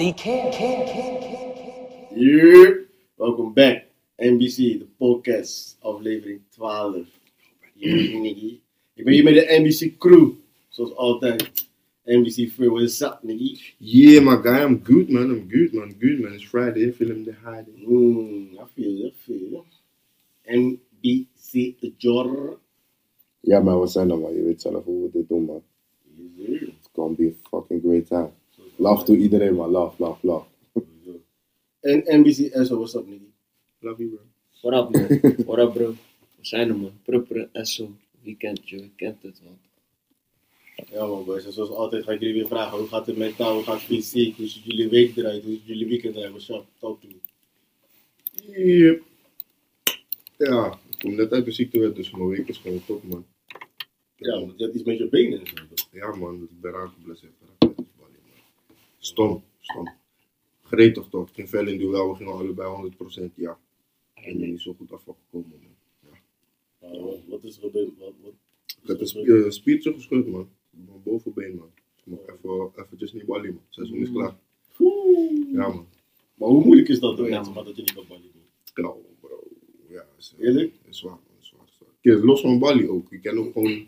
Nobody cares. Care, care, care. Yeah. Welkom back. NBC, de podcast, aflevering 12. Hier, nigga. Ik ben hier met de NBC crew, zoals altijd. NBC Free, what's up, nigga? Yeah, my guy, I'm good, man. I'm good, man. Good, man. It's Friday. Film the hiding. Mm, I feel you, I feel you. NBC Jor. Yeah, maar we zijn er, man. Je weet zelf hoe we dit doen, man. It's gonna be a fucking great time. Love to iedereen, man. Love, love, love. En NBC SO, what's up, nigga? Love you, bro. What up, man? What up, bro? We zijn er, man. Prupper, Esso. Wie kent je? Wie kent het, man? Ja man boys, en zoals altijd ga ik jullie weer vragen, hoe gaat het mentaal, hoe gaat het fysiek, hoe ziet jullie week eruit, hoe ziet jullie weekend eruit, what's up, talk to me. Yep. Ja, ik kom net uit de ziekte, dus mijn week is gewoon top, man. Ja, want je had iets met je benen en zo. toch? Ja, man. Ik ben raak geblesseerd. Stom, stom. Gretig toch. Geen vel in duel. We gingen allebei 100% ja. En er niet zo goed afgekomen, man. Uh, wat, is er gebeurd? Wat, wat, Ik heb een sp- spiertje gescheurd, man. Mijn bovenbeen, man. Ik mag even, eventjes niet ballen, man. Seizoen is klaar. Ja, man. Maar hoe moeilijk is dat Ja, man. maar dat je niet kan ballen? Klauw, bro. Ja, is, eh, Eerlijk? is zwaar, man. Is zwaar, zwaar. Kijk, los van Bali ook. Ik ken ook gewoon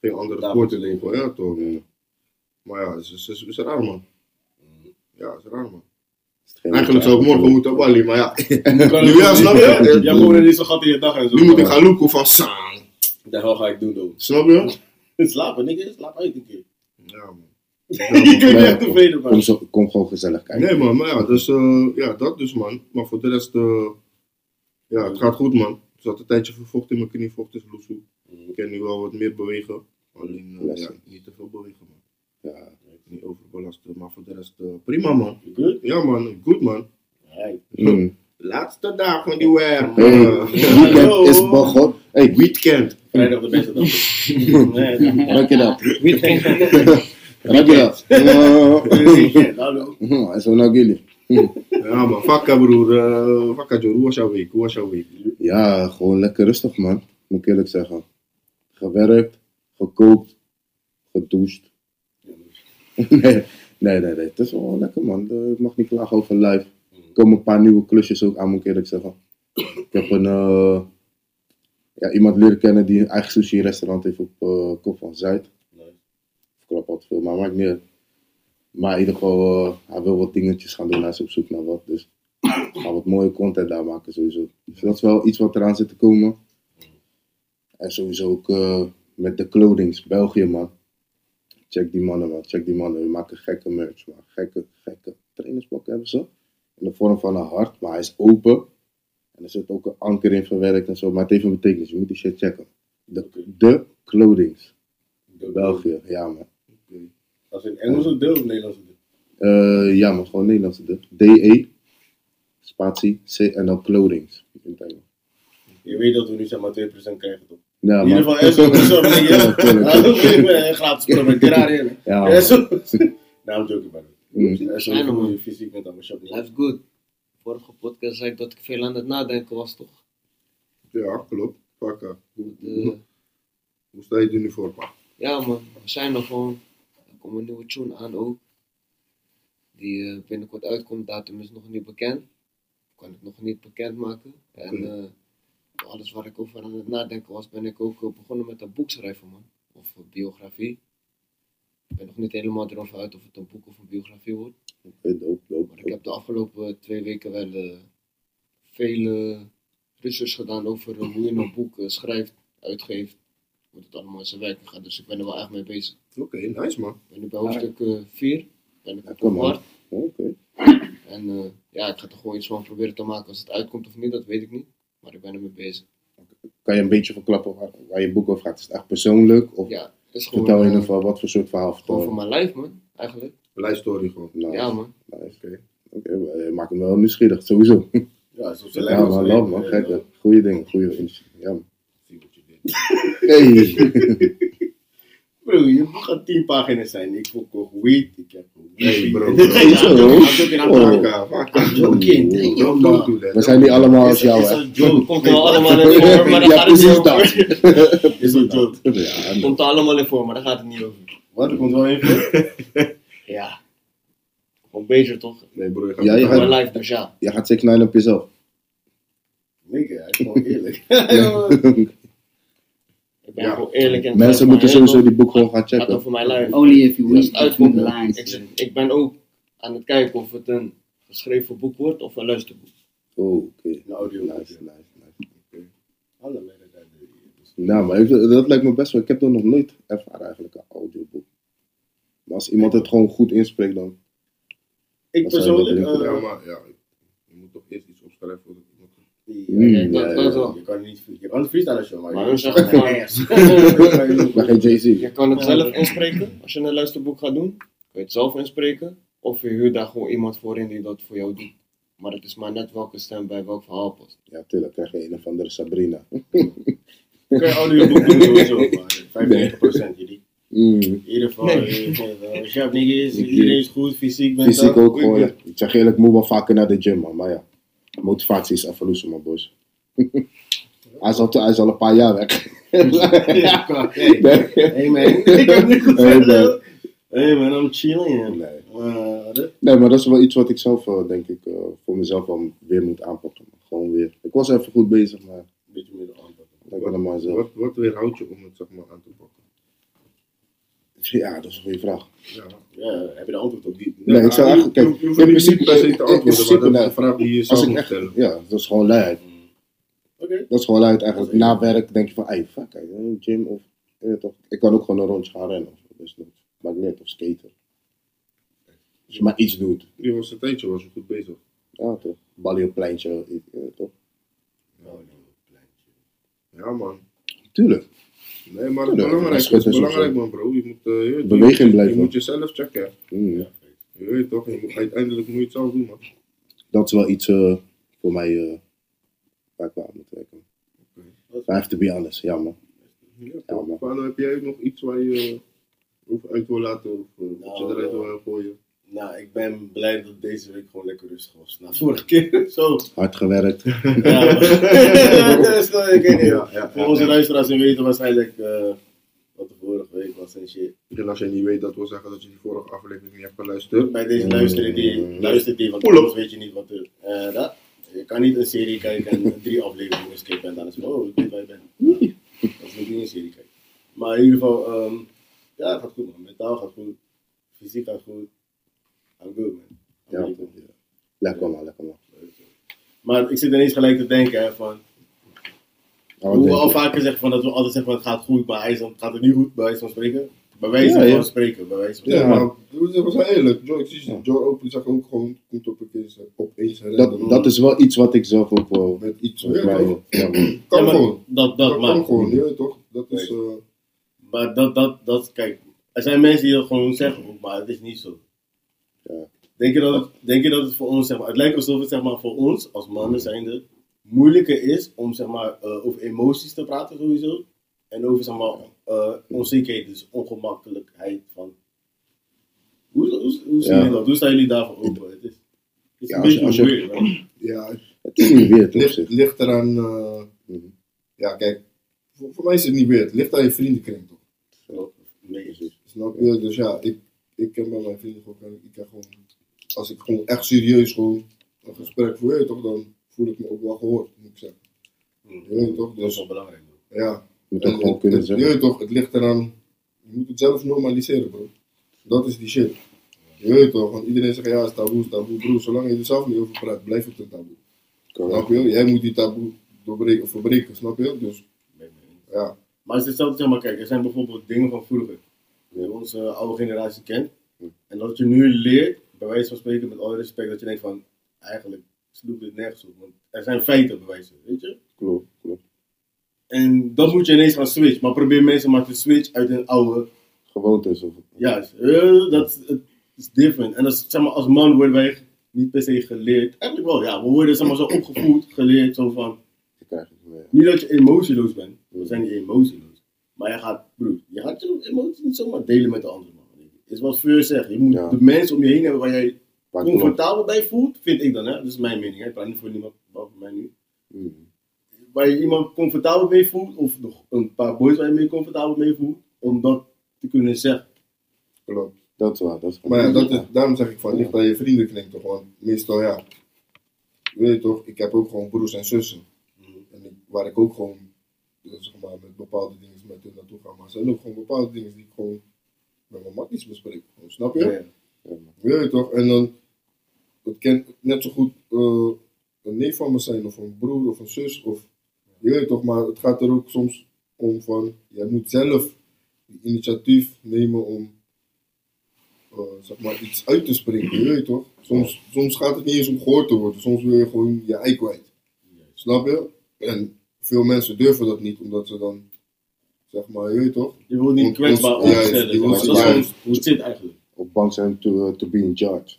geen andere sporten je leven, ja, toch. Maar ja, het is, is, is, is raar, man. Ja, het is raar, man. Eigenlijk zou ik morgen moeten Bali, maar ja. Nu, ja, snap je? Ja, gewoon niet zo gat in je dag en zo. Nu moet ik gaan loeken van Sang. De hel ga ik doen, dan. Snap je? Slapen, nigga, slaap uit een keer. Ja, man. je kunt echt tevreden Kom, man. zo, kom gewoon gezellig kijken. Nee, man, maar ja, dus, eh, ja, dat dus, man. Maar voor de rest, eh, ja, het gaat goed, man. Er zat een tijdje vervocht in mijn knie, vocht is loesoe. Ik kan nu wel wat meer bewegen. Alleen, eh, ja, niet te veel bewegen, man. Ja. Niet overbelasten, maar voor de rest, eh, prima, man. Good? Ja, man, goed, man. Mm. Laatste dag van die weer. Hey, man. weekend is begonnen. Hey, Weekend. Vrijdag de beste dag. Dank je dat. Wie kent Dank je dat. Uh, Hallo. En zo naar jullie. Ja, man. Vakka, broer. eh Vakka, Joe. Hoe was jouw week? Hoe was jouw week? Ja, gewoon lekker rustig, man. Moet ik eerlijk zeggen. Gewerkt, gekookt, gedoucht. nee, nee, nee, nee. Het is wel lekker, man. Ik mag niet klagen over live. Er komen een paar nieuwe klusjes ook aan, moet ik eerlijk zeggen. Ik heb een, eh, ja, iemand leren kennen die een eigen sushi-restaurant heeft op eh Kop van Zuid. Nice. Ik klap wat veel, maar maakt niet uit. Maar in ieder geval, eh, hij wil wat dingetjes gaan doen. Hij is op zoek naar wat. Dus ik ga wat mooie content daar maken sowieso. Dus dat is wel iets wat eraan zit te komen. En sowieso ook met de clothings, België man. Check die mannen man, check die mannen. We maken gekke merch man. Gekke, gekke trainerspakken hebben ze. In de vorm van een hart, maar hij is open. En er zit ook een anker in verwerkt en zo. Maar het heeft een betekenis, je moet die shit checken. De, de clothings. België, ja man. Als in Engelse deel of Nederlandse deel? Eh, ja, maar gewoon Nederlandse de. DE, spatie, C en dan clothings. In het Engels. Je weet dat we nu zeg maar 2% krijgen toch? Ja, In ieder geval, SO, SO, ben ik, Ja, ja. gratis of here. Ja. Nou, I'm joking, man. Hoe man. je fysiek met mijn shop niet. Life good. Vorige podcast zei ik dat ik veel aan het nadenken was, toch? Ja, klopt. Vakka. Hoe, sta je er nu voor, pa? ja, man. We zijn er gewoon. Er komt een nieuwe tune aan ook. Die eh, binnenkort uitkomt. Datum is nog niet bekend. Kan ik nog niet bekendmaken. En Oké. eh, door alles waar ik over aan het nadenken was, ben ik ook eh, begonnen met een boek schrijven, man. Of een biografie. Ik ben nog niet helemaal erover uit of het een boek of een biografie wordt. Oké, dope, dope, Maar ik heb de afgelopen twee weken wel eh, veel research gedaan over eh, hoe je een boek eh, schrijft, uitgeeft, hoe het allemaal in zijn werking gaat. Dus ik ben er wel echt mee bezig. Oké, nice, man. Ik ben nu bij hoofdstuk 4, ben ik Ja, op een hart. Oké. En eh, ja, ik ga er gewoon iets van proberen te maken. Als het uitkomt of niet, dat weet ik niet. Maar ik ben ermee bezig. Kan je een beetje verklappen waar, waar je boek over gaat? Is het echt persoonlijk? Of Ja, het is gewoon, vertel je in eh, ieder geval wat voor soort verhaal gewoon vertel voor je? mijn lijf, man. Eigenlijk. Life story gewoon. Ja, man. Oké. Oké, maar je maakt hem wel nieuwsgierig, sowieso. Ja, zo ze Ja, man, love alleen. man, Ja, gekke. Goeie dingen, goeie initiatief. Ja, man. Zie wat je deed. Hey. Bro, je boek gaat 10 pagina's zijn. Ik vond ook weed, ik heb Nee, bro, Dit is een Zo. joke, Oh. We zijn niet allemaal als jou, is hè? een joke. Komt er allemaal in voor, maar daar Ja, gaat het niet precies over. dat. Is een joke. Komt er allemaal in voor, maar daar gaat het niet over. Wat, er komt wel even. Ja. Gewoon bezig toch? Nee bro, je gaat Ja, je mijn life, dus ja. Je gaat 6 9 op jezelf. Nee, hij is gewoon eerlijk. Ben Ja. gewoon eerlijk en Mensen moeten sowieso die boek gewoon gaan checken. over mijn life. Only if you read het between the uitkomt, lines. ik, ik ben ook aan het kijken of het een geschreven boek wordt of een luisterboek. Oh, oké. Een audio. Nice, nice, nice. Alle mensen dat doen. Nou, maar dat lijkt me best wel. Ik heb dat nog nooit ervaren eigenlijk, een audioboek. Maar als iemand het gewoon goed inspreekt, dan. Ik persoonlijk, eh, Ja, maar ja, je moet toch eerst iets opschrijven Mm, dat, wel. Je kan niet, je kan freestylen show, maar, Maar je hun zeggen geen Jay-Z. Je kan het zelf inspreken als je een luisterboek gaat doen. Kun je het zelf inspreken. Of je huurt daar gewoon iemand voor in die dat voor jou doet. Maar het is maar net welke stem bij welk verhaal past. Ja, tuurlijk, krijg je een of andere Sabrina. kun je audioboek doen sowieso, maar 95% jullie. Mm. In ieder geval, Nee. eh, het wel sharp niggas, iedereen is goed, fysiek, mentaal. Fysiek ook gewoon. Ik zeg eerlijk, ik moet wel vaker naar de gym, man. Maar ja, motivatie is even man, boys. hij, is al, hij is al een paar jaar weg. Ja, hey, nee, hey man, ik heb niet Hey, man, I'm chilling. nee. Wat? Nee, maar dat is wel iets wat ik zelf, eh, denk ik, eh, voor mezelf wel weer moet aanpakken. Gewoon weer. Ik was even goed bezig, maar Beetje meer er zelf. Wat, wat weerhoudt je om het zeg maar aan te pakken? Ja, dat is een goede vraag. Ja. Ja, heb je de antwoord op die? Nee, ik zou Ja, eigenlijk- je- kijk, je in niet principe- se te in antwoorden, principe, maar een vraag die je Als ik echt, stellen. ja, dat is gewoon. Oké. Dat is gewoon luiheid eigenlijk. Na werk denk je van, hey, fuck, gym of, je weet toch. Ik kan ook gewoon een rondje gaan rennen of. Dus dat maakt niet uit, of skaten. Als je maar iets doet. Die was een tijdje was je goed bezig. Ja, toch. Ballie op pleintje, je weet toch. Ja man. Tuurlijk. Nee, maar het Ja, is belangrijk. Het is belangrijk man bro. Je moet, eh, je, weet- Beweging je, blijven. Je moet jezelf checken. Mm. Je weet toch, je moet, uiteindelijk moet je het zelf doen man. Dat is wel iets eh, voor mij eh, waar ik wel aan moet werken. I have to be honest, ja man. Ja, Ja, man. Heb jij nog iets waar je over uit wil laten of eh, wat je Nou, eruit wil gooien? Nou, ik ben blij dat deze week gewoon lekker rustig was. Na vorige keer zo. Hard gewerkt. Ja, maar- dat is toch- ik weet niet. Ja, ja, Voor onze ja. luisteraars die weten waarschijnlijk eh, wat de vorige week was en shit. En als je niet weet, dat wil zeggen dat je die vorige aflevering niet hebt geluisterd. Bij deze luisteren die, Mm. luistert die, want anders weet je niet wat er... eh, dat, je kan niet een serie kijken en drie afleveringen skippen en dan is het van, oh, ik weet waar je bent. Ja, dat is niet een serie kijken. Maar in ieder geval, ehm, ja, het gaat goed man. Mentaal gaat goed, fysiek gaat goed. I'm good man. Ja, lekker man, lekker man. Maar ik zit ineens gelijk te denken hè, van, hoe we al vaker zeggen van dat we altijd zeggen van het gaat goed, maar hij is dan, gaat het niet goed bij wijze van spreken. Bij wijze Ja, ja. van spreken, bij wijze van Ja, maar we zijn eerlijk. Joe, ik zie Ja. Joe Open zegt ook gewoon, komt op opeens. Dat, dat is wel iets wat ik zelf ook wel. Met iets, ja. Kan gewoon. Dat, dat, maar, kan gewoon, ja, toch? Dat is, eh, maar dat, dat, dat, kijk, er zijn mensen die dat gewoon zeggen, maar het is niet zo. Ja. Denk je, dat het, denk je dat het voor ons, zeg maar, het lijkt alsof het zeg maar, voor ons als mannen zijnde moeilijker is om zeg maar, eh, over emoties te praten sowieso. En over zeg maar, eh, onzekerheid, dus ongemakkelijkheid van. Hoe, hoe, hoe zien Ja. jullie dat? Hoe staan jullie daarvoor open? Het is, het is Ja, een als je- beetje als je- weird, ja, Het is niet weer het ligt, eraan, eh, Mhm. ja kijk, voor, voor mij is het niet weer. Het ligt aan je vriendenkring toch? Zo, nee. Snap je? Dus ja, ik, ik ken bij mijn vrienden gewoon, ik kan gewoon, als ik gewoon echt serieus gewoon een gesprek voer, je toch, dan voel ik me ook wel gehoord, moet ik zeggen. Je weet toch? Dat is Dus wel belangrijk. man. ja, Je moet En ook gewoon het- kunnen het- Je zeggen. weet toch, het ligt eraan. Je moet het zelf normaliseren, bro. Dat is die shit. Je weet toch, want iedereen zegt ja, het is taboe, het is taboe, bro. Zolang je er zelf niet over praat, blijft het een taboe. Snap je? Jij moet die taboe doorbreken, verbreken, snap je? Dus ja, Maar het is hetzelfde, zeg maar, kijk, er zijn bijvoorbeeld dingen van vroeger, die onze oude generatie kent. En dat je nu leert, bij wijze van spreken, met alle respect, dat je denkt van, eigenlijk sloeg dit nergens op. Want er zijn feiten bewijzen, weet je? Klopt, klopt. En dat moet je ineens gaan switchen. Maar probeer mensen maar te switchen uit een oude, Gewoontes of. juist, eh, dat is different. En dat is, zeg maar, als man worden wij niet per se geleerd. Eigenlijk wel, ja, we worden zeg maar, zo opgevoed, geleerd, zo van. Niet dat je emotieloos bent. We zijn niet emotieloos. Maar je gaat, broer, je gaat je emoties niet zomaar delen met de andere man. Is wat Fleur zegt. Je moet Ja. de mensen om je heen hebben waar jij comfortabel bij voelt, vind ik dan. Hè? Dat is mijn mening. Hè? Ik praat niet voor niemand, behalve mij nu. Mhm. Waar je iemand comfortabel mee voelt, of nog een paar boys waar je mee comfortabel mee voelt, om dat te kunnen zeggen. klopt. Dat is waar, dat is Maar ja, dat is, daarom zeg ik van, ligt aan je vriendenkring toch, want meestal ja, weet je toch, ik heb ook gewoon broers en zussen. En ik, waar ik ook gewoon, eh, zeg maar, met bepaalde dingen met hun naartoe ga. Maar er zijn ook gewoon bepaalde dingen die ik gewoon met mijn matties bespreek. Gewoon, snap je? Ja, ja. Weet je toch? En dan, het kan net zo goed eh, een neef van me zijn, of een broer, of een zus, of, je weet toch, maar het gaat er ook soms om van, jij moet zelf die initiatief nemen om, eh, zeg maar, iets uit te spreken, je weet toch? Soms, soms gaat het niet eens om gehoord te worden, soms wil je gewoon je ei kwijt. Snap je? En veel mensen durven dat niet, omdat ze dan, zeg maar, je weet toch? Je wil niet kwetsbaar opstellen. je dat is ja. gewoon hoe het zit eigenlijk. Op bang zijn to, uh, to be in charge.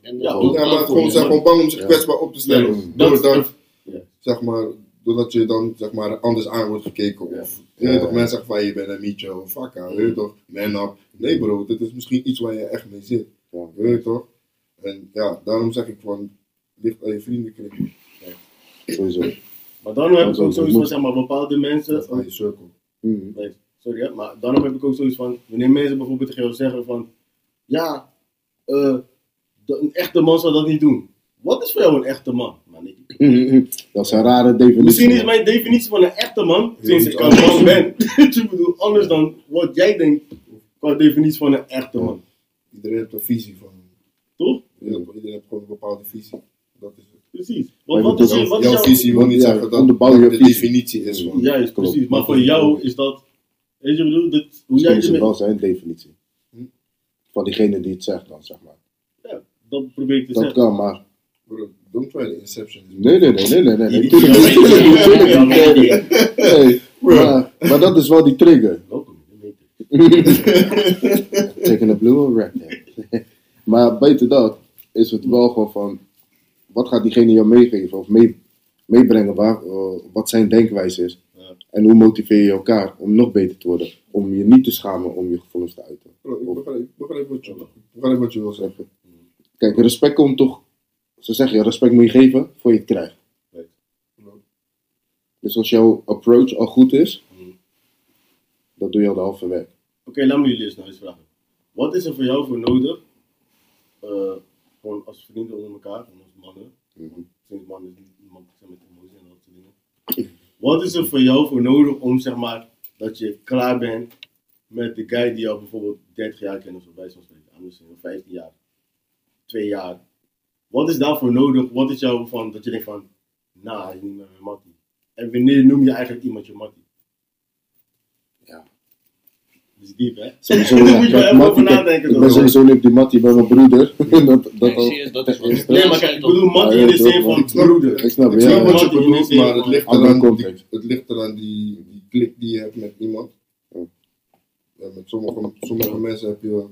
En Ja, Ja, maar gewoon zijn gewoon bang om zich Ja. kwetsbaar op te stellen. Ja, dat- doordat, ja. zeg maar, doordat je dan zeg maar, anders aan wordt gekeken. Ja. Of je Ja. toch, mensen zeggen van je bent een mietje of fakka. Je weet toch, man up. Nee bro, dit is misschien iets waar je echt mee zit. Ja. Je weet toch? En ja, daarom zeg ik van, ligt aan je vriendenkring. Sowieso. Maar daarom heb ik ook van, zeg maar, bepaalde mensen, Of aan je cirkel. Nee, sorry hè, maar daarom heb ik ook zoiets van, wanneer mensen bijvoorbeeld tegen jou zeggen van, ja, eh, de- een echte man zou dat niet doen. Wat is voor jou een echte man? Man, ik- Dat is een rare definitie. Misschien is mijn definitie van een echte man, sinds ik een man ben, ik bedoel, anders dan wat jij denkt qua definitie van een echte man. Iedereen heeft een visie van. Toch? Ja, Iedereen heeft gewoon een bepaalde visie. Dat is. Precies. Maar Want wat dat is, wat is jouw jouw... visie wil niet Ja, zeggen dat dat de definitie is van. Juist, Klopt. precies. Maar voor jou is dat, weet je wat ik bedoel, dat, hoe jij is wel zijn definitie. Hm? Van diegene die het zegt dan, zeg maar. Ja, dat probeer ik te Dat zeggen. kan, maar... Bro, don't try the inception. Nee, nee, nee, nee, nee, nee. nee. Maar, maar dat is wel die trigger. Taking a blue or red. maar buiten dat is het wel gewoon van, wat gaat diegene jou meegeven of mee, meebrengen, waar, eh, wat zijn denkwijze is. Ja. En hoe motiveer je elkaar om nog beter te worden. Om je niet te schamen om je gevoelens te uiten. Bro, ik begrijp, wat je, begrijp wat je wil zeggen. Kijk, respect komt toch, ze zeggen ja, respect moet je geven voor je het krijgt. Dus als jouw approach al goed is, Mhm. dan doe je al de halve werk. Oké, laat me jullie eens nou eens vragen. Wat is er voor jou voor nodig, eh, gewoon als vrienden onder elkaar, mannen, is niet iemand zijn met emotie en dat soort dingen. Wat is er voor jou voor nodig om zeg maar, dat je klaar bent met de guy die jou bijvoorbeeld 30 jaar kent of zo, bij anders zeggen, 15 jaar, 2 jaar. Wat is daarvoor nodig? Wat is jou van, dat je denkt van, nou, hij is niet meer mijn mattie. En wanneer noem je eigenlijk iemand je mattie? Ja. Dat is diep, hè? Sowieso, Daar moet je wel over nadenken. ik ben sowieso niet op die mattie bij mijn broeder. dat, dat Nee, dat is wat Nee, maar kijk, ik bedoel mattie Ja, in de zin van ik snap- broeder. Ik snap, Ik ja. wat je de bedoelt, maar het ligt eraan, die, het ligt eraan die, die klik die je hebt met iemand. Ja. Ja, met sommige, sommige mensen heb je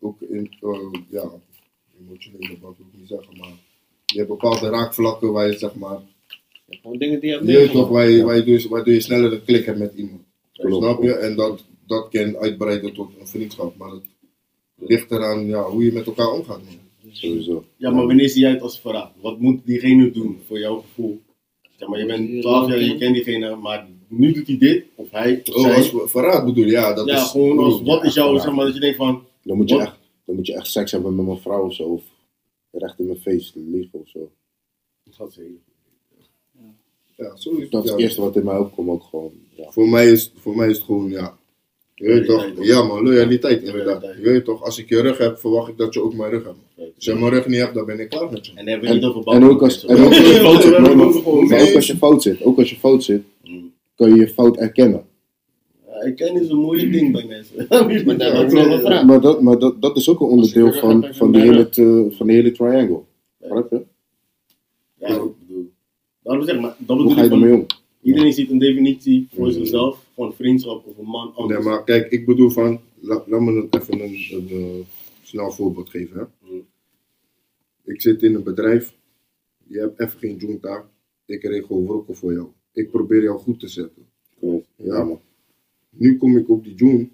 ook in, eh, ja, emotionele, wat wil ik niet zeggen, maar je hebt bepaalde raakvlakken waar je zeg maar, Gewoon dingen die je hebt toch, waar je, waar je dus, waardoor je sneller een klik hebt met iemand. Snap je? En dat, dat kan uitbreiden tot een vriendschap, maar het ligt eraan ja, hoe je met elkaar omgaat. Man. Sowieso. Ja, maar wanneer zie jij het als verraad? Wat moet diegene doen voor jouw gevoel? Zeg maar, je bent 12 jaar, je kent diegene, maar nu doet hij dit, of hij, of Oh, zij. als ver- verraad bedoel je? Ja, dat ja, is... gewoon als, Ja, wat is jouw, zeg maar, dat je denkt van, Dan moet, je Wat? echt, dan moet je echt seks hebben met mijn vrouw of zo. Of recht in mijn face liegen of zo. dat is heel- Ja, zo is het, Dat is ja. het eerste wat in mij opkomt ook gewoon. Ja. Voor mij is, voor mij is het gewoon, ja. Je weet toch? Ja man, loyaliteit inderdaad. Je weet toch, als ik je rug heb, verwacht ik dat je ook mijn rug hebt. Als je mijn rug niet hebt, dan ben ik klaar met je. En dan hebben we niet over En ook als, en ook als je fout zit, ook als je fout zit, ook als je fout zit, Mm. kan je je fout erkennen. Ken is een moeilijk ding bij mensen. Maar dat, maar dat, dat is ook een onderdeel van, van, je hele, van de hele triangle. Begrijp je? Ja, ik bedoel. Daarom zeg maar, dat Hoe bedoel ga je ermee om? iedereen ziet een definitie voor Mm. zichzelf, van vriendschap of een man Nee, anders. maar kijk, ik bedoel van, la- laat me een- even een, een, snel voorbeeld geven. Hè. Mm. Ik zit in een bedrijf, je hebt even geen junta, ik regel wrokken voor jou. Ik probeer jou goed te zetten. Klopt. Ja, man. Nu kom ik op die June,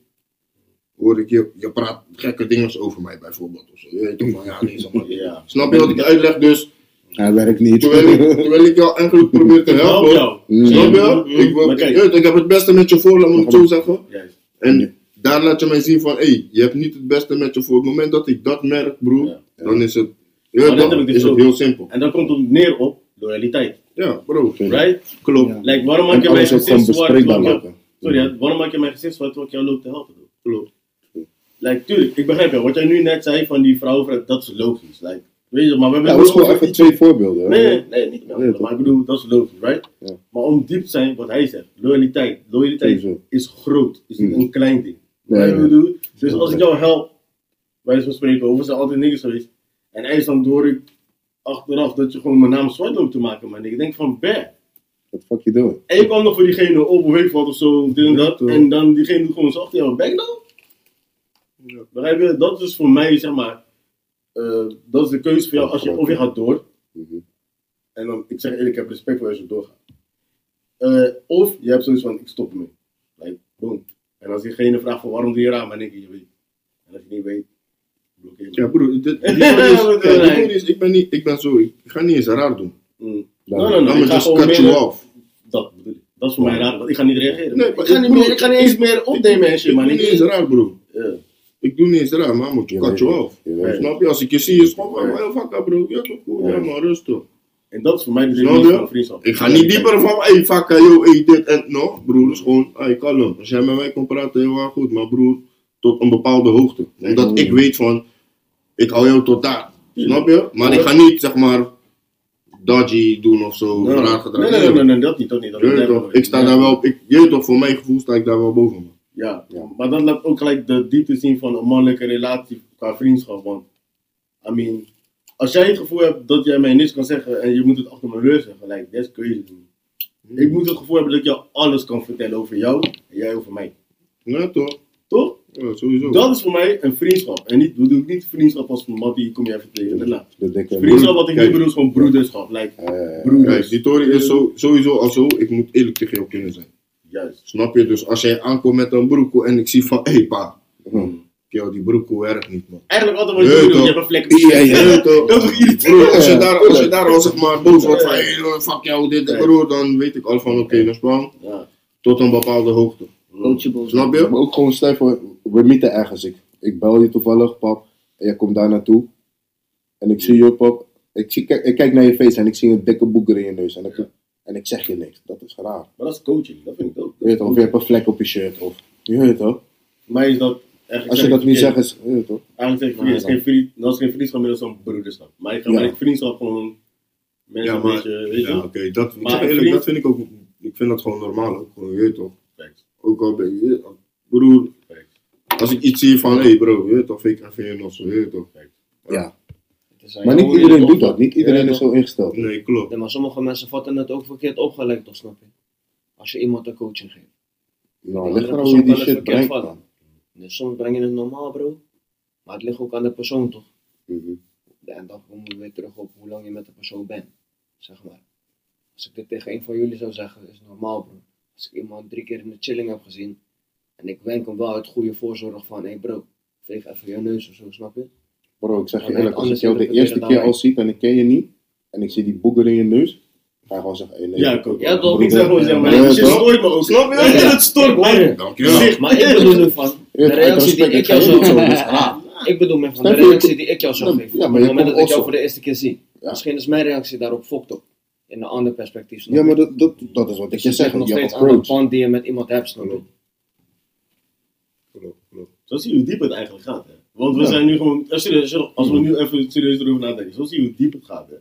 hoor ik je, je praat gekke dingen over mij bijvoorbeeld. Of zo. Je weet toch van, ja, man. Ja. Snap je wat ik uitleg? Dus, Hij werkt niet. terwijl ik, terwijl ik jou eigenlijk probeer te Ik help helpen. jou. Snap je? Mm, Ik, wil, kijk. je weet, ik heb het beste met je voor, laat me het zo zeggen. Juist. En daar laat je mij zien van, hé, hey, je hebt niet het beste met je voor. Het moment dat ik dat merk, broer, Ja. dan is het, ja, dan ik dus het ook. heel simpel. En dan komt het neer op loyaliteit. Ja, bro, Right? klopt. Ja. Like, waarom maak je gewoon gezicht zwart? ik- maken. Sorry, waarom maak je mijn gezicht zwart terwijl ik jou loop te helpen? Bro? klopt. Like, tuurlijk, ik begrijp je. Wat jij nu net zei van die vrouw, dat is logisch. Like, weet je, maar we hebben Ja, dat is het gewoon over even twee voorbeelden. hè. Nee, nee, nee, niet meer. Nee, maar ik bedoel, dat is logisch, right? Ja. Maar om diep te zijn, wat hij zegt, loyaliteit. Loyaliteit Sowieso. is groot, is niet Mm. een klein ding. Nee, je bedoel? Dus als ik jou help, wij van spreken, we zijn altijd niks geweest. En hij is dan door ik achteraf dat je gewoon mijn naam zwart loopt te maken, man. Ik denk van, bad. What the fuck you doing? En je kwam nog voor diegene op, of weet je wat of zo, dit en dat. En dan diegene doet gewoon zo achter jou, bek dan? Ja. Begrijp je? Dat is voor mij, zeg maar, eh, dat is de keuze voor jou. Als je, of je gaat door, Mhm. en dan, ik zeg eerlijk, ik heb respect voor als je doorgaat. Eh, of je hebt zoiets van, ik stop ermee. Like, boom. En als diegene vraagt van, waarom doe je raar, maar denk ik, je weet. En als je niet weet, blokkeer je. Ja, broer, dit, is, ja, is- ik ben niet, ik ben zo, ik ga niet eens raar doen. Mm. Nou, No, no, no. Dan ik moet ga just gewoon cut you off. Dat bedoel ik. Dat is voor mij raar, want ik ga niet reageren. Nee, ik, maar ga niet meer, ik ga niet eens meer opnemen en shit, Ik man. doe niet eens raar, bro. Ja. Ik doe niet eens raar, man. Moet je Je cut you off. Snap je? Als ik je zie, is het gewoon, Ja. wel fuck bro. Ja, toch goed. Ja, maar rustig. En dat is voor mij de van vriendschap. Ik ga niet dieper van, hey, fuck, yo, hey, dit en no. Broer, is gewoon, hey, kalm. Als jij met mij kon praten, heel goed. Maar broer, tot een bepaalde hoogte. Omdat ik weet van, ik hou jou tot daar. Snap je? Maar ik ga niet, zeg maar, dodgy doen of zo. Nee, raar nee, gedrag. nee, nee, nee, dat niet, dat niet. Dat Je toch, ik sta daar wel op, ik, je toch, voor mijn gevoel sta ik daar wel boven. Ja, Ja. maar dat laat ook gelijk de diepte zien van een mannelijke relatie qua vriendschap. Want, I mean, als jij het gevoel hebt dat jij mij niks kan zeggen en je moet het achter mijn rug zeggen, like, that's crazy. dude. Ik moet het gevoel hebben dat ik jou alles kan vertellen over jou en jij over mij. Ja, toch? Toch? Ja, sowieso. Dat is voor mij een vriendschap. En niet, bedoel ik niet vriendschap als van Mattie, kom je even tegen. Dikke Vriendschap wat ik nu bedoel is gewoon broederschap. Like, broeders. Kijk, die Tory is zo, sowieso al zo, ik moet eerlijk tegen jou kunnen zijn. Juist. Snap je? Dus als jij aankomt met een broekoe en ik zie van, hé hey, pa, hm. Yo, die broekoe werkt niet man. Eigenlijk altijd wat je doet, je hebt een vlek op je Ja, toch? Dat is irritant? Als je daar, als je daar al zeg maar boos wordt van, hey, fuck jou, dit, broer, dan weet ik al van, oké, dan spang Ja. tot een bepaalde hoogte. Coachable. Snap je? maar ook gewoon je voor, we meeten ergens. Ik, ik bel je toevallig, pap, en jij komt daar naartoe. En ik zie je, pap. Ik, zie, kijk, ik kijk naar je face en ik zie een dikke boeker in je neus. En ik, en ik zeg je niks. Dat is raar. Maar dat is coaching, dat vind ik ook. Je weet toch, of je hebt een vlek op je shirt. Of, je weet toch? Mij is dat. Als je dat niet zegt, is, weet toch? Eigenlijk zeg ik, is geen vriend, dat is geen vriendschap meer, dat is een broederschap. Maar ik ga Ja. met vriendschap gewoon mensen Ja, een maar, beetje, weet je. ja, oké, dat, ik Maar zeg een eerlijk, vriend- dat vind ik ook, ik vind dat gewoon normaal ook, gewoon, je weet toch. Facts, Ook al ben je, broer, facts, als ik iets zie van, hé hey bro, je weet toch, fake even je nog zo, je weet toch. facts. Ja. Het Maar niet iedereen het doet dat. Niet iedereen Ja, is zo ingesteld. Nee, klopt. Nee, maar sommige mensen vatten het ook verkeerd opgelegd, toch snap je? Als je iemand een coaching geeft. Nou, ligt andere er hoe je die het shit brengt. Dus soms breng je het normaal, bro. Maar het ligt ook aan de persoon, toch? Mhm. En dan komen we weer terug op hoe lang je met de persoon bent. Zeg maar. Als ik dit tegen een van jullie zou zeggen, is het normaal, bro. Als ik iemand drie keer in de chilling heb gezien. En ik wenk hem wel uit goede voorzorg van, hé hey bro, veeg even je neus of zo, snap je? Bro, ik zeg je eerlijk, als ik anders jou de eerste keer al wij. zie en ik ken je niet. En ik zie die boeger in je neus. Ga je gewoon zeggen, hey, nee. Ja, ik ook. Ja, toch? Ik zeg gewoon, zeg maar, toch? stoort me ook. Snap je? Ja, het stoort me. je. Dankjewel. Maar ik bedoel nu van, de reactie die respect, ik jou zo, raar. Ik bedoel meer van de reactie die ik jou geven. ja, Op maar het moment dat ik jou voor de eerste keer zie. Ja. Misschien is mijn reactie daarop fokt op. In een ander perspectief. Ja, maar dat, dat, dat is wat ik Dus je je zeg. zegt nog Je steeds aan de approach. band die je met iemand hebt, snap je? Zo zie je hoe diep het eigenlijk gaat. Hè. Want we Ja. zijn nu gewoon, eh, als we nu even serieus erover nadenken, zo zie je hoe diep het gaat. Hè.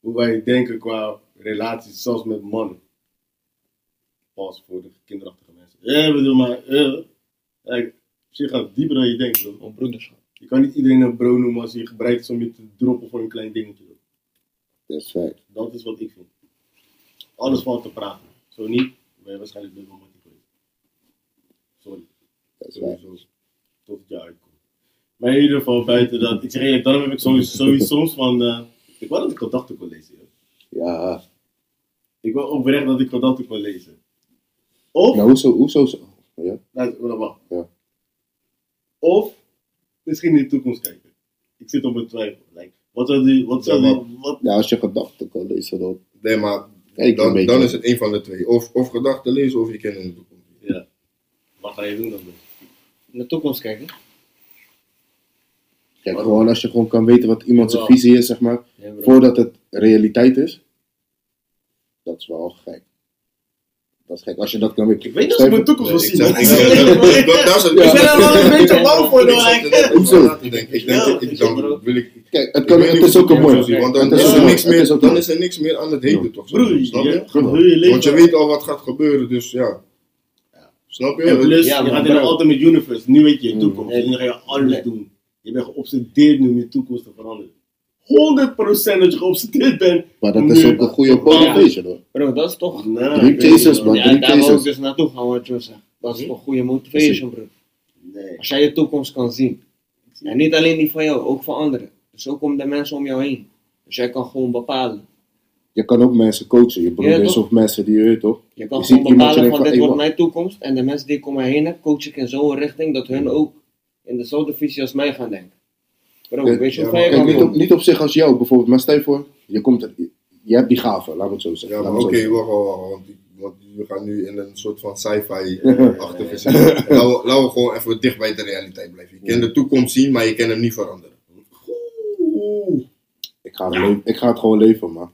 Hoe wij denken qua relaties, zelfs met mannen. Pas voor de kinderachtige mensen. Ja, ik bedoel maar, ja. Kijk, shit gaat dieper dan je denkt. Bro. Om broederschap. Je kan niet iedereen een bro noemen als hij gebruikt is om je te droppen voor een klein dingetje. Dat is fact. Dat is wat ik vind. Alles valt te praten. Zo niet, ben je waarschijnlijk dubbel met die geweest. Sorry. Dat is. Sowieso. Tot het jaar uitkomt. Maar in ieder geval, buiten dat. Ik zeg eerlijk, daarom heb ik sowieso, sowieso soms van. eh, ik wou dat ik gedachten kon lezen. joh. Ja. Ik wil oprecht dat ik gedachten kon lezen. Of. Nou, hoezo, hoezo zo? Ja? Nou, wacht, wacht. Ja. Of. Misschien in de toekomst kijken. Ik zit op mijn twijfel. Like, wat zou die. Wat zou Ja, die. Wat, ja, als je gedachten kan lezen, dan... Nee, maar Kijk een dan, is het een van de twee. Of, of gedachten lezen of je kent in de toekomst. ja. Wat ga je doen dan? naar de toekomst kijken. Kijk, gewoon als je gewoon kan weten wat iemand zijn visie is, zeg maar, Ja, voordat het realiteit is. Dat is wel gek. Dat is gek. Als je dat kan weten. Ik weet dat ze mijn toekomst wil ik zien. ik Ik ben er wel een beetje bang voor, Ik Hoezo? Ik denk, ik, dan wil ik... Kijk, het, ik kan, het is ook een ik mooi. Want dan Het is er niks mooi. Het is meer, dan is er niks meer aan het heden, toch? Snap je. Want je weet al wat gaat gebeuren, dus ja. Snap je? En plus, Ja, je gaat in de. Ultimate Universe. Nu weet je je Mm. toekomst. Dus nu ga je alles doen. Je bent geobsedeerd nu om je toekomst te veranderen. 100% dat je geobsedeerd bent. Maar dat is ook een goede motivation hoor. Bro, dat is toch... Nou, Drie cases, man. Ja, drie daar wil ik cases. dus naartoe gaan, wat je zegt. Dat is toch goede motivation, bro. Nee. Als jij je toekomst kan zien. En niet alleen die van jou, ook van anderen. Dus ook om de mensen om jou heen. Dus jij kan gewoon bepalen. Je kan ook mensen coachen. Je broer Ja, of mensen die je weet toch? Je kan Je gewoon bepalen van van, dit wordt mijn toekomst. En de mensen die ik om mij heen heb, coach ik in zo'n richting dat hun ook in dezelfde visie als mij gaan denken. Bro, Kijk, weet je hoe ja, ver je maar kan Kijk, niet op, komen? niet op zich als jou bijvoorbeeld, maar stel je voor, je, komt er, je hebt die gave, laten we het zo zeggen. Ja, maar laten oké, wacht, wacht. Want, want we gaan nu in een soort van sci-fi-achtige zin. Laten we- gewoon even dicht bij de realiteit blijven. Je kan de toekomst zien, maar je kan hem niet veranderen. Oeh, ik, ga het ik ga het gewoon leven, man.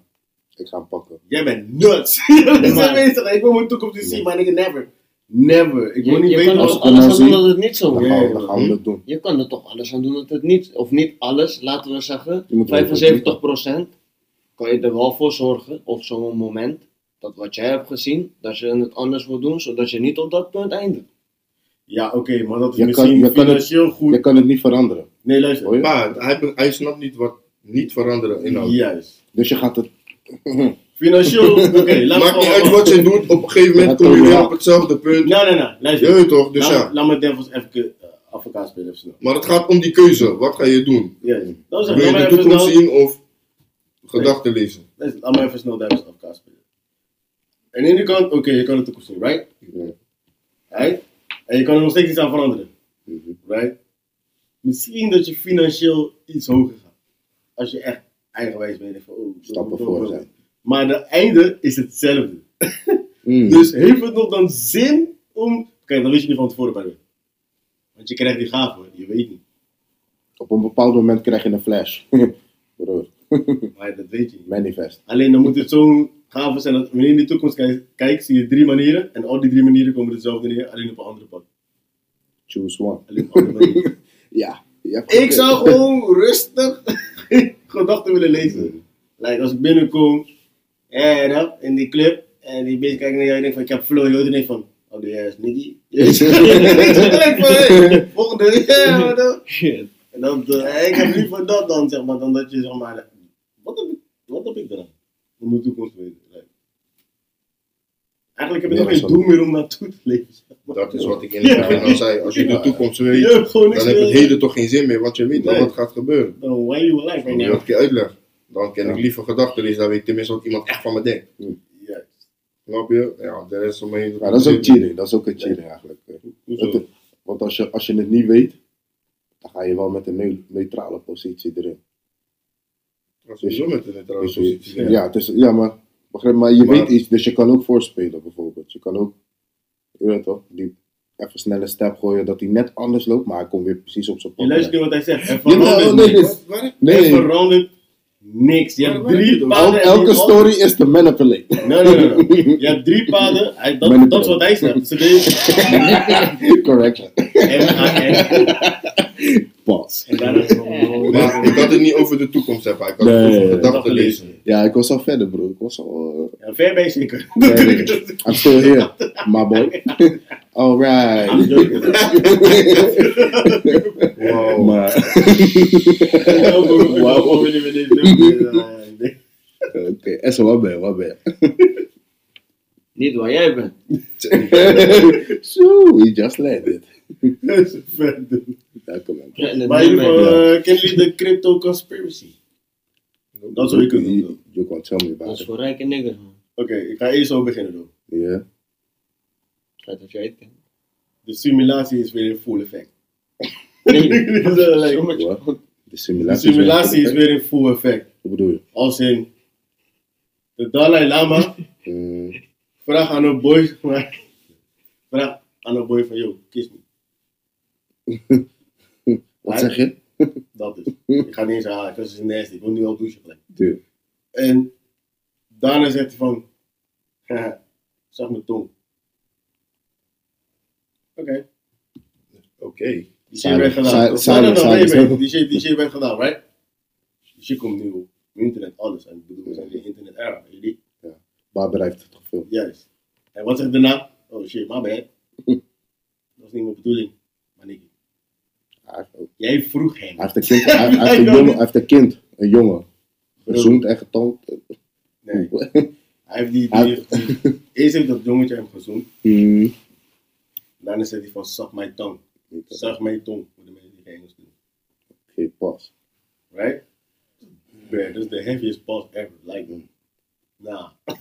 Ik ga hem pakken. jij bent nuts. ik wil mijn toekomst niet zien, maar ik never. Never. Ik wil Je, niet je weten kan er alles aan doen dat het niet zo Dan. Ja, gaan we, ja, dan gaan we het doen. Je kan er toch alles aan doen dat het niet, of niet alles, laten we zeggen, Je moet weten wat 75% kan je er wel voor zorgen, op zo'n moment, dat wat jij hebt gezien, dat je het anders wil doen, zodat je niet op dat punt eindigt. Ja, oké, maar dat is Je kan- misschien kan het- financieel goed. Je kan het niet veranderen. Nee, luister. Maar hij, hij snapt niet wat niet veranderen inhoudt. Juist. Dus je gaat het. Financieel, oké, laat Maakt niet uit wat je doet, op een gegeven moment kom je weer op hetzelfde punt. Nee, nee, nee, luister. Je weet toch, dus laat, ja. laat me Devils even uh, advocaat spelen, snel. Maar het gaat om die keuze. Wat ga je doen? Juist. Dat is Wil je de toekomst snel, zien of gedachten lezen? luister, laat me even snel Devils advocaat spelen. Aan de ene kant, oké, je kan de toekomst zien, right? Ja. Right? En je kan er nog steeds iets aan veranderen, Mhm. right? Misschien dat je financieel iets hoger gaat. Als je echt eigenwijs bent. en Van, oh, Stappen voor zijn. Maar de einde is hetzelfde. Mm. Dus heeft het nog dan zin om... Kijk, dan weet je niet van tevoren bij Want je krijgt die gave, je weet niet. Op een bepaald moment krijg je een flash. Broer, Maar dat weet je niet. manifest. Alleen dan moet het zo'n gave zijn dat wanneer je in de toekomst kijkt, kijkt, zie je drie manieren. En al die drie manieren komen dezelfde neer, alleen op een andere pad. Choose one. Alleen op een andere manier. Ja. ja ik zou gewoon rustig gedachten willen lezen. Like, als ik binnenkom, ja, dat, in die club, en die beetje kijkt naar jou en denkt van, ik heb flow, je hoort er van, oh, denkt van, hey, volgende, ja, maar dan. Shit. En dan, eh, ik heb liever dat dan, zeg maar, dan dat je, zeg maar, wat heb ik, wat heb ik dan? Om mijn toekomst te weten. Like, eigenlijk heb je Ja, nog geen doel meer om naartoe te leven. Dat is wat ik in begin al zei. Als je de toekomst weet, dan heeft het heden toch geen zin meer, want je weet Nee. wat gaat gebeuren. Dan why you alive right now? dat keer uitlegt, dan kan ik liever gedachten lezen, dan weet ik tenminste wat iemand echt van me denkt. Juist. Snap je? Ja, de rest om me heen. Ja, dat is ook cheating. Dat is ook een cheating eigenlijk. Het- Want als je, als je het niet weet, dan ga je wel met een neu- neutrale positie erin. Dat is sowieso met de neutrale Dus je- positie. ja, het is, ja, maar, begrijp, maar je Maar- weet iets, dus je kan ook voorspelen bijvoorbeeld. Je kan ook, je weet toch, die even snel een step gooien dat hij net anders loopt, maar hij komt weer precies op zijn Je pad. luistert niet wat hij zegt. Jawel, verandert nee, nee. Niks. Je hebt drie paden. el- en elke story is te manipulate. Nee, nee, nee. Je hebt drie paden. Hij, dat, dat is wat hij zegt. Correction. En, en, Maar ik had het niet over de toekomst hebben, ik had Nee, het over gedachten lezen. Ja, ik was al verder, bro. Ik was al. uh, Ja, ver ben je zeker. nee. I'm still here, my boy. Alright. Wow. Maar, doen? oké, Esso, wat ben je? Wat ben je? Niet waar jij bent. So, we just landed. Dat is vet, dude. Ja, kom maar. Eh, kennen jullie de crypto conspiracy? Dat zou je kunnen doen. You, you can tell me Dat about is it. voor rijke niggers, man. Oké, ik ga eerst zo beginnen doen. Ja. Feit dat jij het kent. De simulatie is weer in full effect. Nee, je- Wat? De de simulatie. simulatie is weer in full effect. Wat bedoel je? Als in de Dalai Lama Mm, vraagt aan een boy, vraagt aan een boy van, yo, kiss me. Wat zeg je? Dat is. Ik ga niet eens halen, dat is nasty. Ik wil nu al douchen gelijk. Tuurlijk. En daarna zegt hij van, zag mijn tong. Oké, Oké. die shit werd gedaan. silent, silent, silent. Die shit, die shit werd gedaan, right? Die shit komt nu op internet, alles. En ik bedoel, we zijn in internet era, jullie? Barber heeft het gefilmd. Juist. En wat zegt daarna? Oh shit, my bad. Dat was niet mijn bedoeling. Maar Nicky, Hij heeft, ook- jij vroeg hem. hij heeft een kind, hij, hij heeft een jongen, hij heeft een kind, een jongen. Gezoend en getoond. Nee, hij heeft die, die, die- eerst heeft dat jongetje hem gezoend. Hmm. Daarna zegt hij van, zag mijn tong. Zag mijn tong, voor de mensen die geen Engels doen. Oké, pas. Right? Bruh, dat is de heaviest pass ever. Like, nah.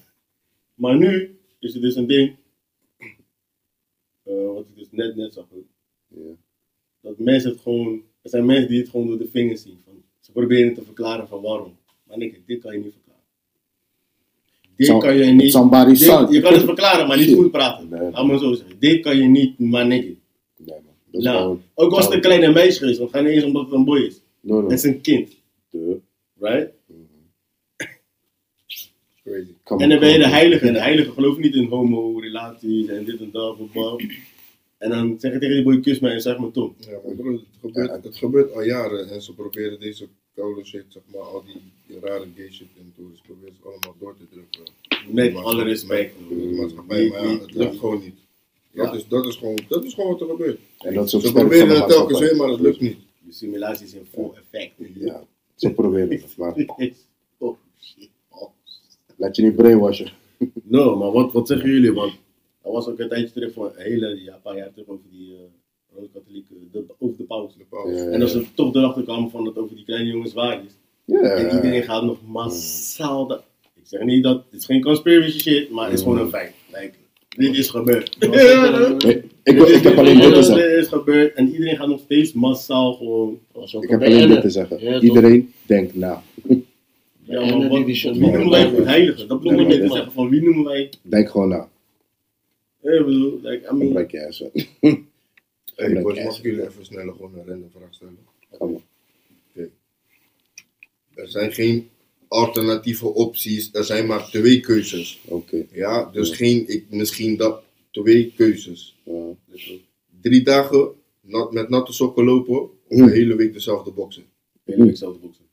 Maar nu is er dus een ding. eh, wat ik dus net, net zag. Ja. Dat mensen het gewoon. Er zijn mensen die het gewoon door de vingers zien. Van, ze proberen te verklaren van waarom. Maar nee, dit kan je niet verklaren. Dit Some- kan je niet. Somebody dit- son. je kan het verklaren, maar niet Shit. goed praten. Nee. Laat zo zeggen. Dit kan je niet, maar nee. Nee, man. Is Nou, gewoon... ook was het een kleine meisje geweest, want het gaat niet eens omdat het een boy is. No, no. Het is een kind, De- right? Crazy. come En dan ben je de heilige. En de heilige geloven niet in homo-relaties en dit en dat. En dan zeg je tegen die boy, kus mij en zeg mijn tong. Ja, maar broer, het gebeurt, het gebeurt al jaren en ze proberen deze koude shit, zeg maar, al die, die rare gay shit en tours, proberen ze allemaal door te drukken. Met Maar- alle respect. Met de maatschappij, maar ja, het lukt gewoon niet. Dat, Ja. is, dat, is gewoon, dat is gewoon wat er gebeurt. En dat Ze proberen het telkens weer, maar het lukt niet. De simulatie is in vol effect. Ja, ze proberen het, maar Oh shit. Laat je niet brainwashen. No, maar wat, wat zeggen jullie? Want er was ook een tijdje terug, voor een hele, ja, een paar jaar terug, over die uh, Roods-Katholieke, de, over de paus. De pauze. Ja. En dat ze toch erachter kwamen van dat over die kleine jongens waar is. Ja, En iedereen gaat nog massaal. Dat, ik zeg niet dat het is geen conspiracy shit, maar het is gewoon een feit. Like, dit is gebeurd. Ik, heb alleen dit te Dit zeggen. is gebeurd en iedereen gaat nog steeds massaal gewoon. Ik heb alleen dit te zeggen. Iedereen denkt na. Ja, maar wat, wie noemen wij het heilige? Dat bedoel ik niet zeggen van wie noemen wij. Denk gewoon na. Ik bedoel, like, I mean, je ass. Hey boys, mag ik jullie even sneller gewoon een random vraag stellen? Ga maar. Er zijn geen alternatieve opties, er zijn maar twee keuzes. Oké. Ja, dus geen, ik, misschien dat, twee keuzes. Ja. Drie dagen nat, met natte sokken lopen, of Hmm. een hele week dezelfde boksen. hele week zelf boksen.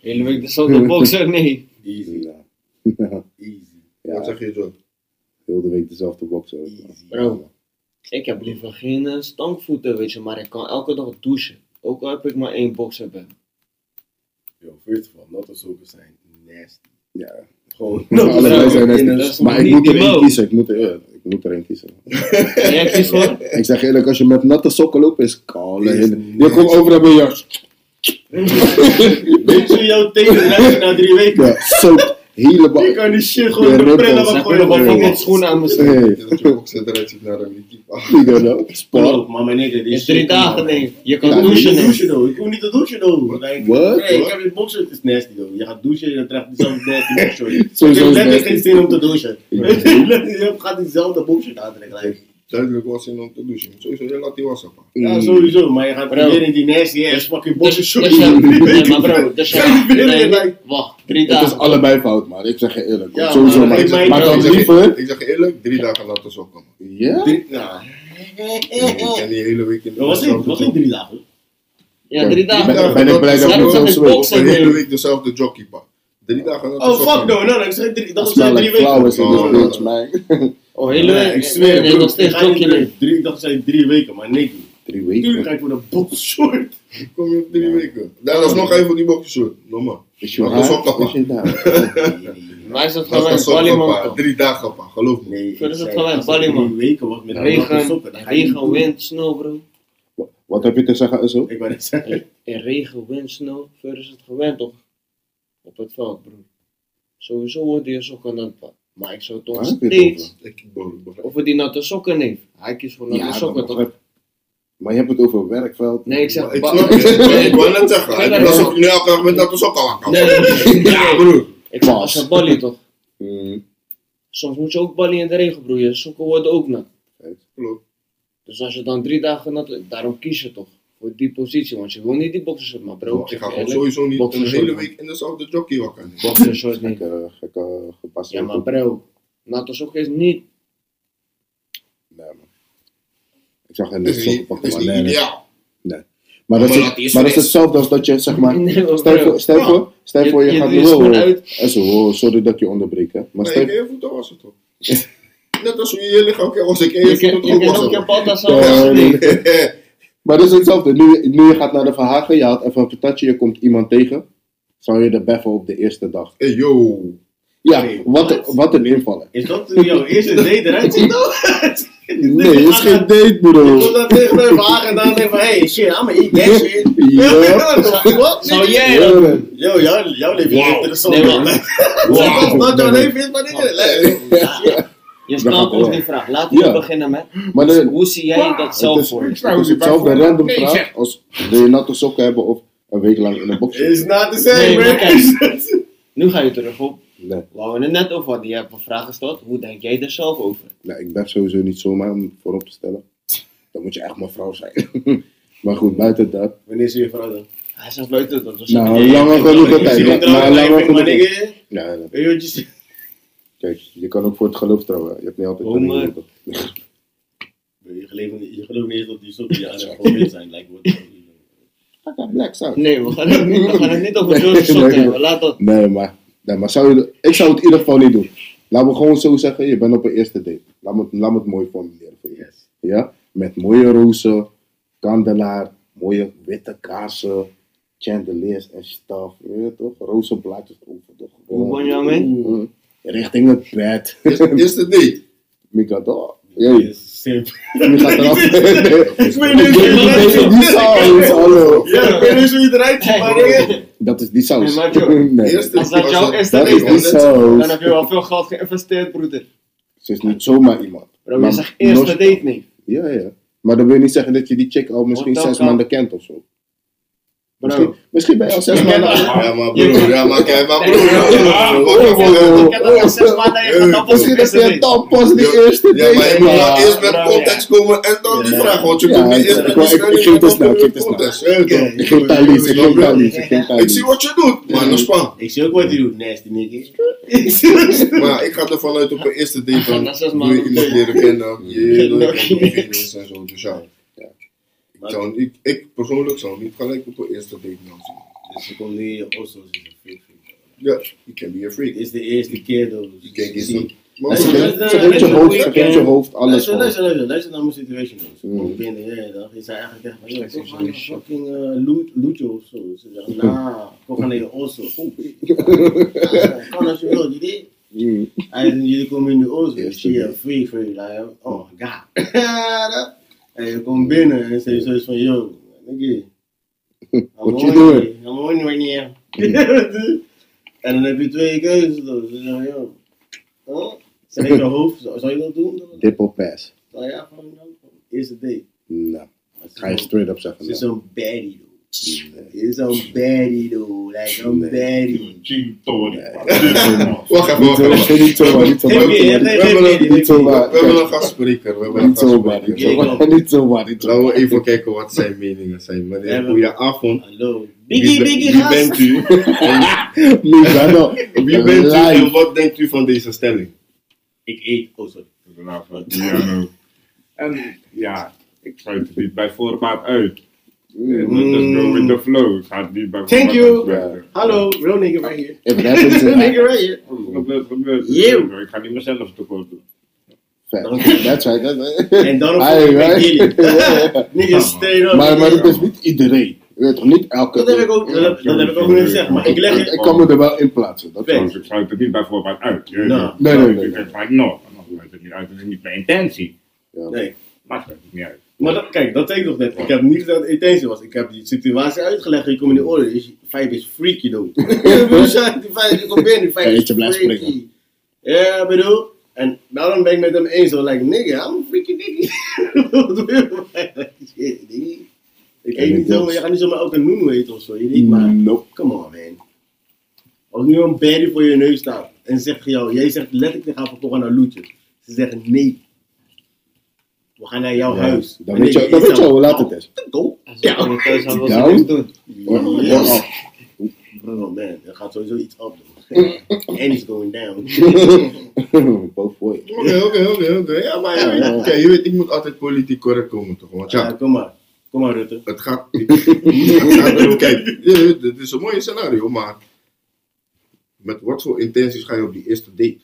Hele week dezelfde boxer, nee. Easy, Ja. easy, Wat Ja, zeg je zo? Heel de week dezelfde boxen. easy. Bro, ik heb liever geen eh, stankvoeten, weet je, maar ik kan elke dag douchen. Ook al heb ik maar één boxer bij. me. Yo, first of all, natte sokken zijn nasty. Ja. Gewoon, allebei zijn is Maar ik moet er één kiezen. Ik moet er, ja, ik moet er één kiezen. En jij kiest voor? Ik zeg eerlijk, als je met natte sokken loopt, is. Is Je komt over en ben je... Weet je, jouw tenen luisteren na drie weken. Ja, helemaal... Je kan die shit gewoon de ripples. prullen Ze wat kunnen nog gooien. wel wat schoenen aan. Hey, Dat je boksen eruit ziet naar een sport. Maar mijn shit, drie dagen, nee. Je kan Ik douchen, nee. douchen, though. Ik hoef niet te douchen. Like, What? Nee, ik heb dit boxen, het is nasty, though. Je gaat douchen, je trekt diezelfde nasty boxshort. Ik heb letterlijk nasty. geen zin om te douchen. Je gaat diezelfde boxshort aantrekken. Duidelijk was te douchen. Sowieso, je laat die wassen. Ja, Mm. sowieso, maar je gaat Bro. weer in die nasty ass fucking Dus, boxshort. dus je- nee, maar bro, dus in, wacht, drie Het is dagen. allebei fout, man. Ik zeg je eerlijk. Ja, Sowieso, maar maar, geef mij- maar dan ik, zeg, liever... ik zeg je eerlijk, drie dagen natte sokken. man. Ja? Nou, En die hele week in dat was was niet drie dagen. Ja, drie dagen. Ben, ik blij dat ik zeg ik een hele week dezelfde jockey, pa. Drie dagen Oh, fuck no, no, no, ik zeg drie, dat Dat was smell drie weken. Oh, Nee, week. ik zweer, Nee, nee, bro, nog steeds jokje drie- Ik dacht dat zei drie weken, maar nee. Drie Tuurlijk weken. ga ik voor de boxshort. Kom je op drie weken. Dat is nog even die zo. Normaal. Is je daar? Maar is dat Natte gewoon ballyman? Drie dagen, pa. Geloof me. Nee, Verder is het gewoon als het Bali, man. drie weken was met Regen, sokken, dan ga je niet regen, wind, snow, bro. Wat heb je te zeggen, zo? Ik wou net zeggen. In regen, wind, snow, verder is het gewend toch? Op het veld, bro. Sowieso wordt je sokken nat, pa. Maar ik zou toch steeds hij die natte sokken neemt. Hij kiest voor natte Ja, sokken dat toch? Maar je hebt het over werkveld. Nee, ik zeg Maar Ik wou net zeggen. Nee, Ik was ook nu elke dag met natte sokken nee, nee. Ja, broer. Ik zeg als een balie toch? Mm, Soms moet je ook ballen in de regen, broer. Je sokken worden ook nat. Klopt. Dus als je dan drie dagen, nat, daarom kies je toch voor die positie, want je wil niet die boxershort, maar bro, Ik ik ga ga gewoon sowieso niet boxen een hele week in dezelfde jockey wakker. boxershort niet. Gekke, gekke gepasseerd. Ja, maar bro, Natos ook is niet. Nee, man. Ik zag Het is zo niet, pakken, het is maar niet nee, nee. ideaal. Maar dat Maar is, laat die maar dat is hetzelfde als dat je, zeg maar, Nee, maar stel voor, stel Ja. voor, stel Je- voor je, je gaat je sorry dat ik je onderbreek, hè. Maar Maar stel, je je voeten wassen toch? Net als hoe je je lichaam wassen, kan je Je je kan voeten je kan ook je nee, Nee. Maar dat is hetzelfde. Nu, nu je gaat naar de verhagen, je haalt even een patatje, je komt iemand tegen. Zou je er beffen op de eerste dag? Hey yo. Ja, wat, wat? wat een invallen. Is dat jouw eerste date eruit ziet dan? Nee, het is geen date, Je bro. komt dan tegen mij vragen en dan denk van, hey shit, I'm gonna eat that shit. Ja. Wat? Zou jij? Yo, jouw, jouw leven is Wow. interessant. Nee, man. Wat jouw leven is, maar niet. Je stelt ons die vraag. Laten we Ja. beginnen met. Maar de, Hoe zie jij dat het zelf is, voor? het is hetzelfde random vraag als wil je natte sokken hebben of een week lang in een box It's zitten? not the same, Nee, man. Nu ga je terug op. Nee, Waar we het net over hadden. Je hebt een vraag gesteld. Hoe denk jij er zelf over? nee, ik ben sowieso niet zomaar om voorop te stellen. Dan moet je echt mijn vrouw zijn. maar goed, buiten dat. Wanneer zie je vrouw dan? Hij zegt buiten dat. Nou, langer genoeg Je tijd. maar langer genoeg. nigga, Ja, Kijk, je kan ook voor het geloof trouwen. Je hebt niet altijd Oh, een maar-. Je gelooft niet- je gelooft niet eens dat die gewoon wit zijn. Black sound. Nee, we gaan het niet, we gaan het niet over sokken nee. hebben. Laat dat. Nee, maar, nee, maar zou je, ik zou het in ieder geval niet doen. Laten we gewoon zo zeggen, je bent op een eerste date. Laat me, laat me het mooi formuleren voor je. Yes. Ja? Met mooie rozen, kandelaar, mooie witte kaarsen, chandeliers en stuff. Je weet toch? Rozenblaadjes over toch? Hoe ben je aan mee? Richting het bed. Eerste, eerste date. Mikado. Jee, Yes, simp. wie gaat eraf? Ik weet niet Die- hoe je eruit die- ziet. die saus, hallo. Ja, ik weet niet hoe je eruit ziet, maar nigga. Dat is die saus. Nee, Als dat jouw eerste is date die is, saus. dan heb je wel veel geld geïnvesteerd, broeder. Ze is niet zomaar iemand. Bro, Maar je zegt eerste date niet. Ja, ja. Maar dat wil niet zeggen dat je die chick al misschien zes maanden kent of zo. Misschien, misschien ben je al zes Je maanden al. Ja, maar broer, ja, maar kijk, maar broer. ik heb nog zes maanden je Misschien je tampons die Ja, eerste Ja, maar je moet wel eerst met context komen en dan die Ja. vraag. Want je Ja, moet niet ik- eerst met ik- ging te snel, ik ging te snel. Ik ging talies, ik ging zie wat je doet, maar dat is spannend. Ik zie ook wat hij doet, nasty nigga. Maar ik ga ervan uit op een eerste date dan wil je iemand leren kennen. Je wil je video's en zo. Dus ja. Ik, zou, ik, ik persoonlijk zou niet gelijk op een eerste date nou zien. Dus je komt nu in je osso's is een freak. Ja, you can be a freak. Het is de eerste keer dat Je kan zo'n... Ze Maar ze geeft je hoofd, je alles Luister, gewoon. luister, luister, luister naar mijn situation. Dus. Mm. Kom binnen, ja, dan is hij eigenlijk gaan naar shit. fucking uh, Lucho of zo. Ze zeggen, nah, kom gaan naar je osso. Ah, Kan als je wil, je weet. Mm. En jullie komen in de osso, Yes, zie je free, free, like, oh god. en je komt binnen en ze zoiets van, yo, nigga. What you doing? I'm on right now. en dan heb je twee keuzes. dan. Ze zeggen, yo, huh? Zeg je hoofd, zou je dat doen? Dip op pass. Nou ja, gewoon. Eerste date. Nou, ze ga je straight up Ze zeggen. is nou. zo'n baddie, is zo'n baddie, though. Like, zo'n Nee. baddie. Wacht even, wacht even. Niet zomaar, niet zomaar. Niet zomaar, We hebben een- waar. We hebben een gastspreker. Een Niet zomaar, niet gastspreker. zomaar, Laten we even kijken wat zijn meningen zijn. Meneer, goedenavond. Hallo. Wie, Biggie, biggie, wie bent u? Wie bent u en Live. wat denkt u van deze stelling? Ik eet. Oh, sorry. Goedenavond, Piano. En ja, ik sluit het niet bij voorbaat uit. Mm. Just go with the flow. Het gaat niet bij Thank you. Hallo, real nigga right here. Real nigga right here. Gebeurt, gebeurt. Ik ga niet mezelf tekort doen. Fact. That's right. that's- En dan. Ja. Nigga, straight up. Maar, maar het is niet iedereen. Je weet toch niet elke. Dat heb ik ook, dat, heb- dat heb ik ook niet gezegd, maar ik leg Ik, het. ik kan me er wel in plaatsen. Dat ik sluit het niet bij voorbaat uit. Weet Nou. Nee, nee, nee, Ik nee. sluit het niet uit. Dat is niet mijn intentie. Nee. Maar het niet uit. Maar dat, kijk, dat zei ik nog net. Ik heb niet gezegd dat het intentie was. Ik heb die situatie uitgelegd. Je komt in de orde. Dus vijf is freaky, die vijf, je komt binnen. Vijf is freaky. Ja, bedoel. En daarom ben ik met hem eens. Zo, like, nigga, I'm a freaky nigga. Wat je shit. Ik eet niet zo, je gaat niet zomaar elke noen eten of zo. Je weet maar. Nope. Come on, man. Als nu een baddie voor je neus staat en zegt jou, jij zegt letterlijk, ga toch naar Loetje. Ze zeggen nee. We gaan naar jouw Ja, huis. Dan weet je, dan weet je al hoe laat het is. Go. Als we thuis gaan, Ja. niks doen. Yes. Oh man, er gaat sowieso iets op doen. And it's going down. Both way. Oké, oké, oké, oké. Ja, maar ja, Ja, ja. kijk, je weet, ik moet altijd politiek correct komen toch? Want Ja, ja, kom maar. Kom maar, Rutte. het gaat. het gaat kijk, dit is een mooie scenario, maar met wat voor intenties ga je op die eerste date?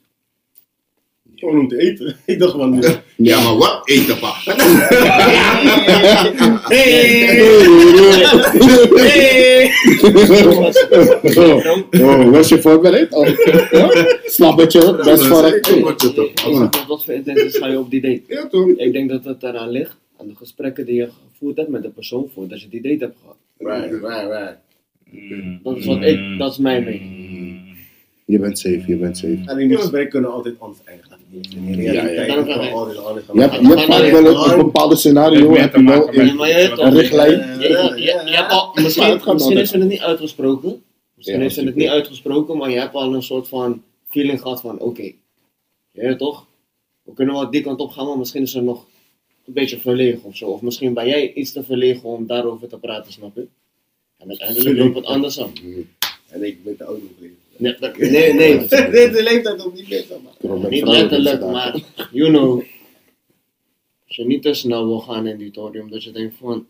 Gewoon om te eten. Ik dacht van. Ja, maar wat eten, pa? Oh, was je voorbereid? Ja? Snap het je? Best voor het. wat voor intenties ga je op die date? Ja, toch? Ik denk dat het eraan ligt, aan de gesprekken die je gevoerd hebt met de persoon voordat je die date hebt gehad. Right, right, right. Dat is wat ik, dat is mijn mening. Je bent safe, je bent safe. Alleen die gesprekken kunnen altijd anders eindigen. In de realiteit Ja, ja. kan het altijd anders gaan. Je hebt, je hebt vaak wel een, bepaalde scenario, heb je wel Ja, in een richtlijn. Misschien, heeft ze het niet uitgesproken. Misschien Ja, heeft ze het niet uitgesproken, maar je hebt al een soort van feeling gehad van oké. Je weet toch? We kunnen wel die kant op gaan, maar misschien is ze nog een beetje verlegen of zo. Of misschien ben jij iets te verlegen om daarover te praten, snap je? En uiteindelijk loopt het anders af. En ik ben te oud om te leven. Nee, dat- nee, nee. De leeftijd ook niet met Niet letterlijk, maar you know. Als je niet te snel wil gaan in die tory, omdat je denkt van,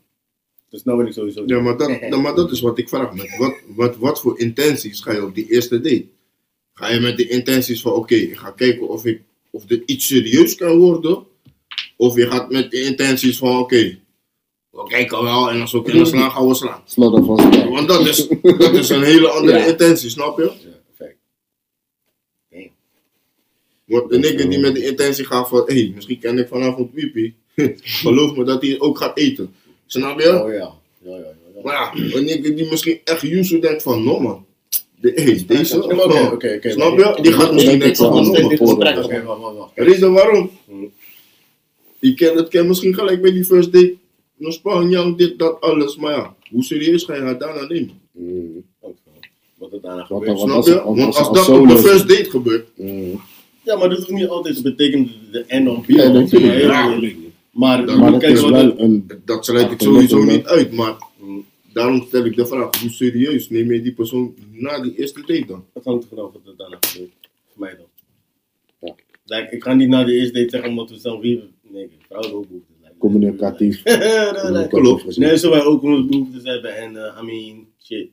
Dus nou wil ik sowieso. Ja, maar dat, nou, maar dat is wat ik vraag. Met wat, wat, wat voor intenties ga je op die eerste date? Ga je met de intenties van, oké, ik ga kijken of, ik, of dit iets serieus kan worden? Of je gaat met de intenties van, oké, we kijken wel en als we kunnen slaan, gaan we slaan. Slot van spel. Want dat is, dat is een hele andere Ja. intentie, snap je? Ja, fact. Want de nigger die met de intentie gaat van, hé, hey, misschien ken ik vanavond Wiepie. Geloof me dat hij ook gaat eten. Snap je? Oh ja. Ja, ja, ja. Maar ja, een nigger die misschien echt Yusu denkt van, no man. De, hey, deze, Oké, oké. Snap je? Die gaat misschien denken van, no man. wacht. Reden waarom? Je kent het kan misschien gelijk bij die first date. Nog Spanjang, dit, dat, alles. Maar ja, hoe serieus ga je haar daarna nemen? Mm. Wat er daarna Wat gebeurt. Snap als- je? Want als- als als dat op de first date gebeurt, Mm. Ja, maar dat hoeft niet altijd betekent de end of be Ja, all. natuurlijk. Ja. Maar, Maar Maar kijk is wel een. dat sluit ik sowieso een- niet uit. Maar Hmm. daarom stel ik de vraag, hoe serieus neem je die persoon na die eerste date dan? Dat hangt er vanaf wat er daarna gebeurt. Voor mij dan. Ja. Like, ik ga niet na de eerste date zeggen omdat we zelf wie. Nee, vrouwen ook behoeftes. Like, Communicatief. Klopt. Nee, zo wij ook onze behoeftes hebben en uh, I mean, shit.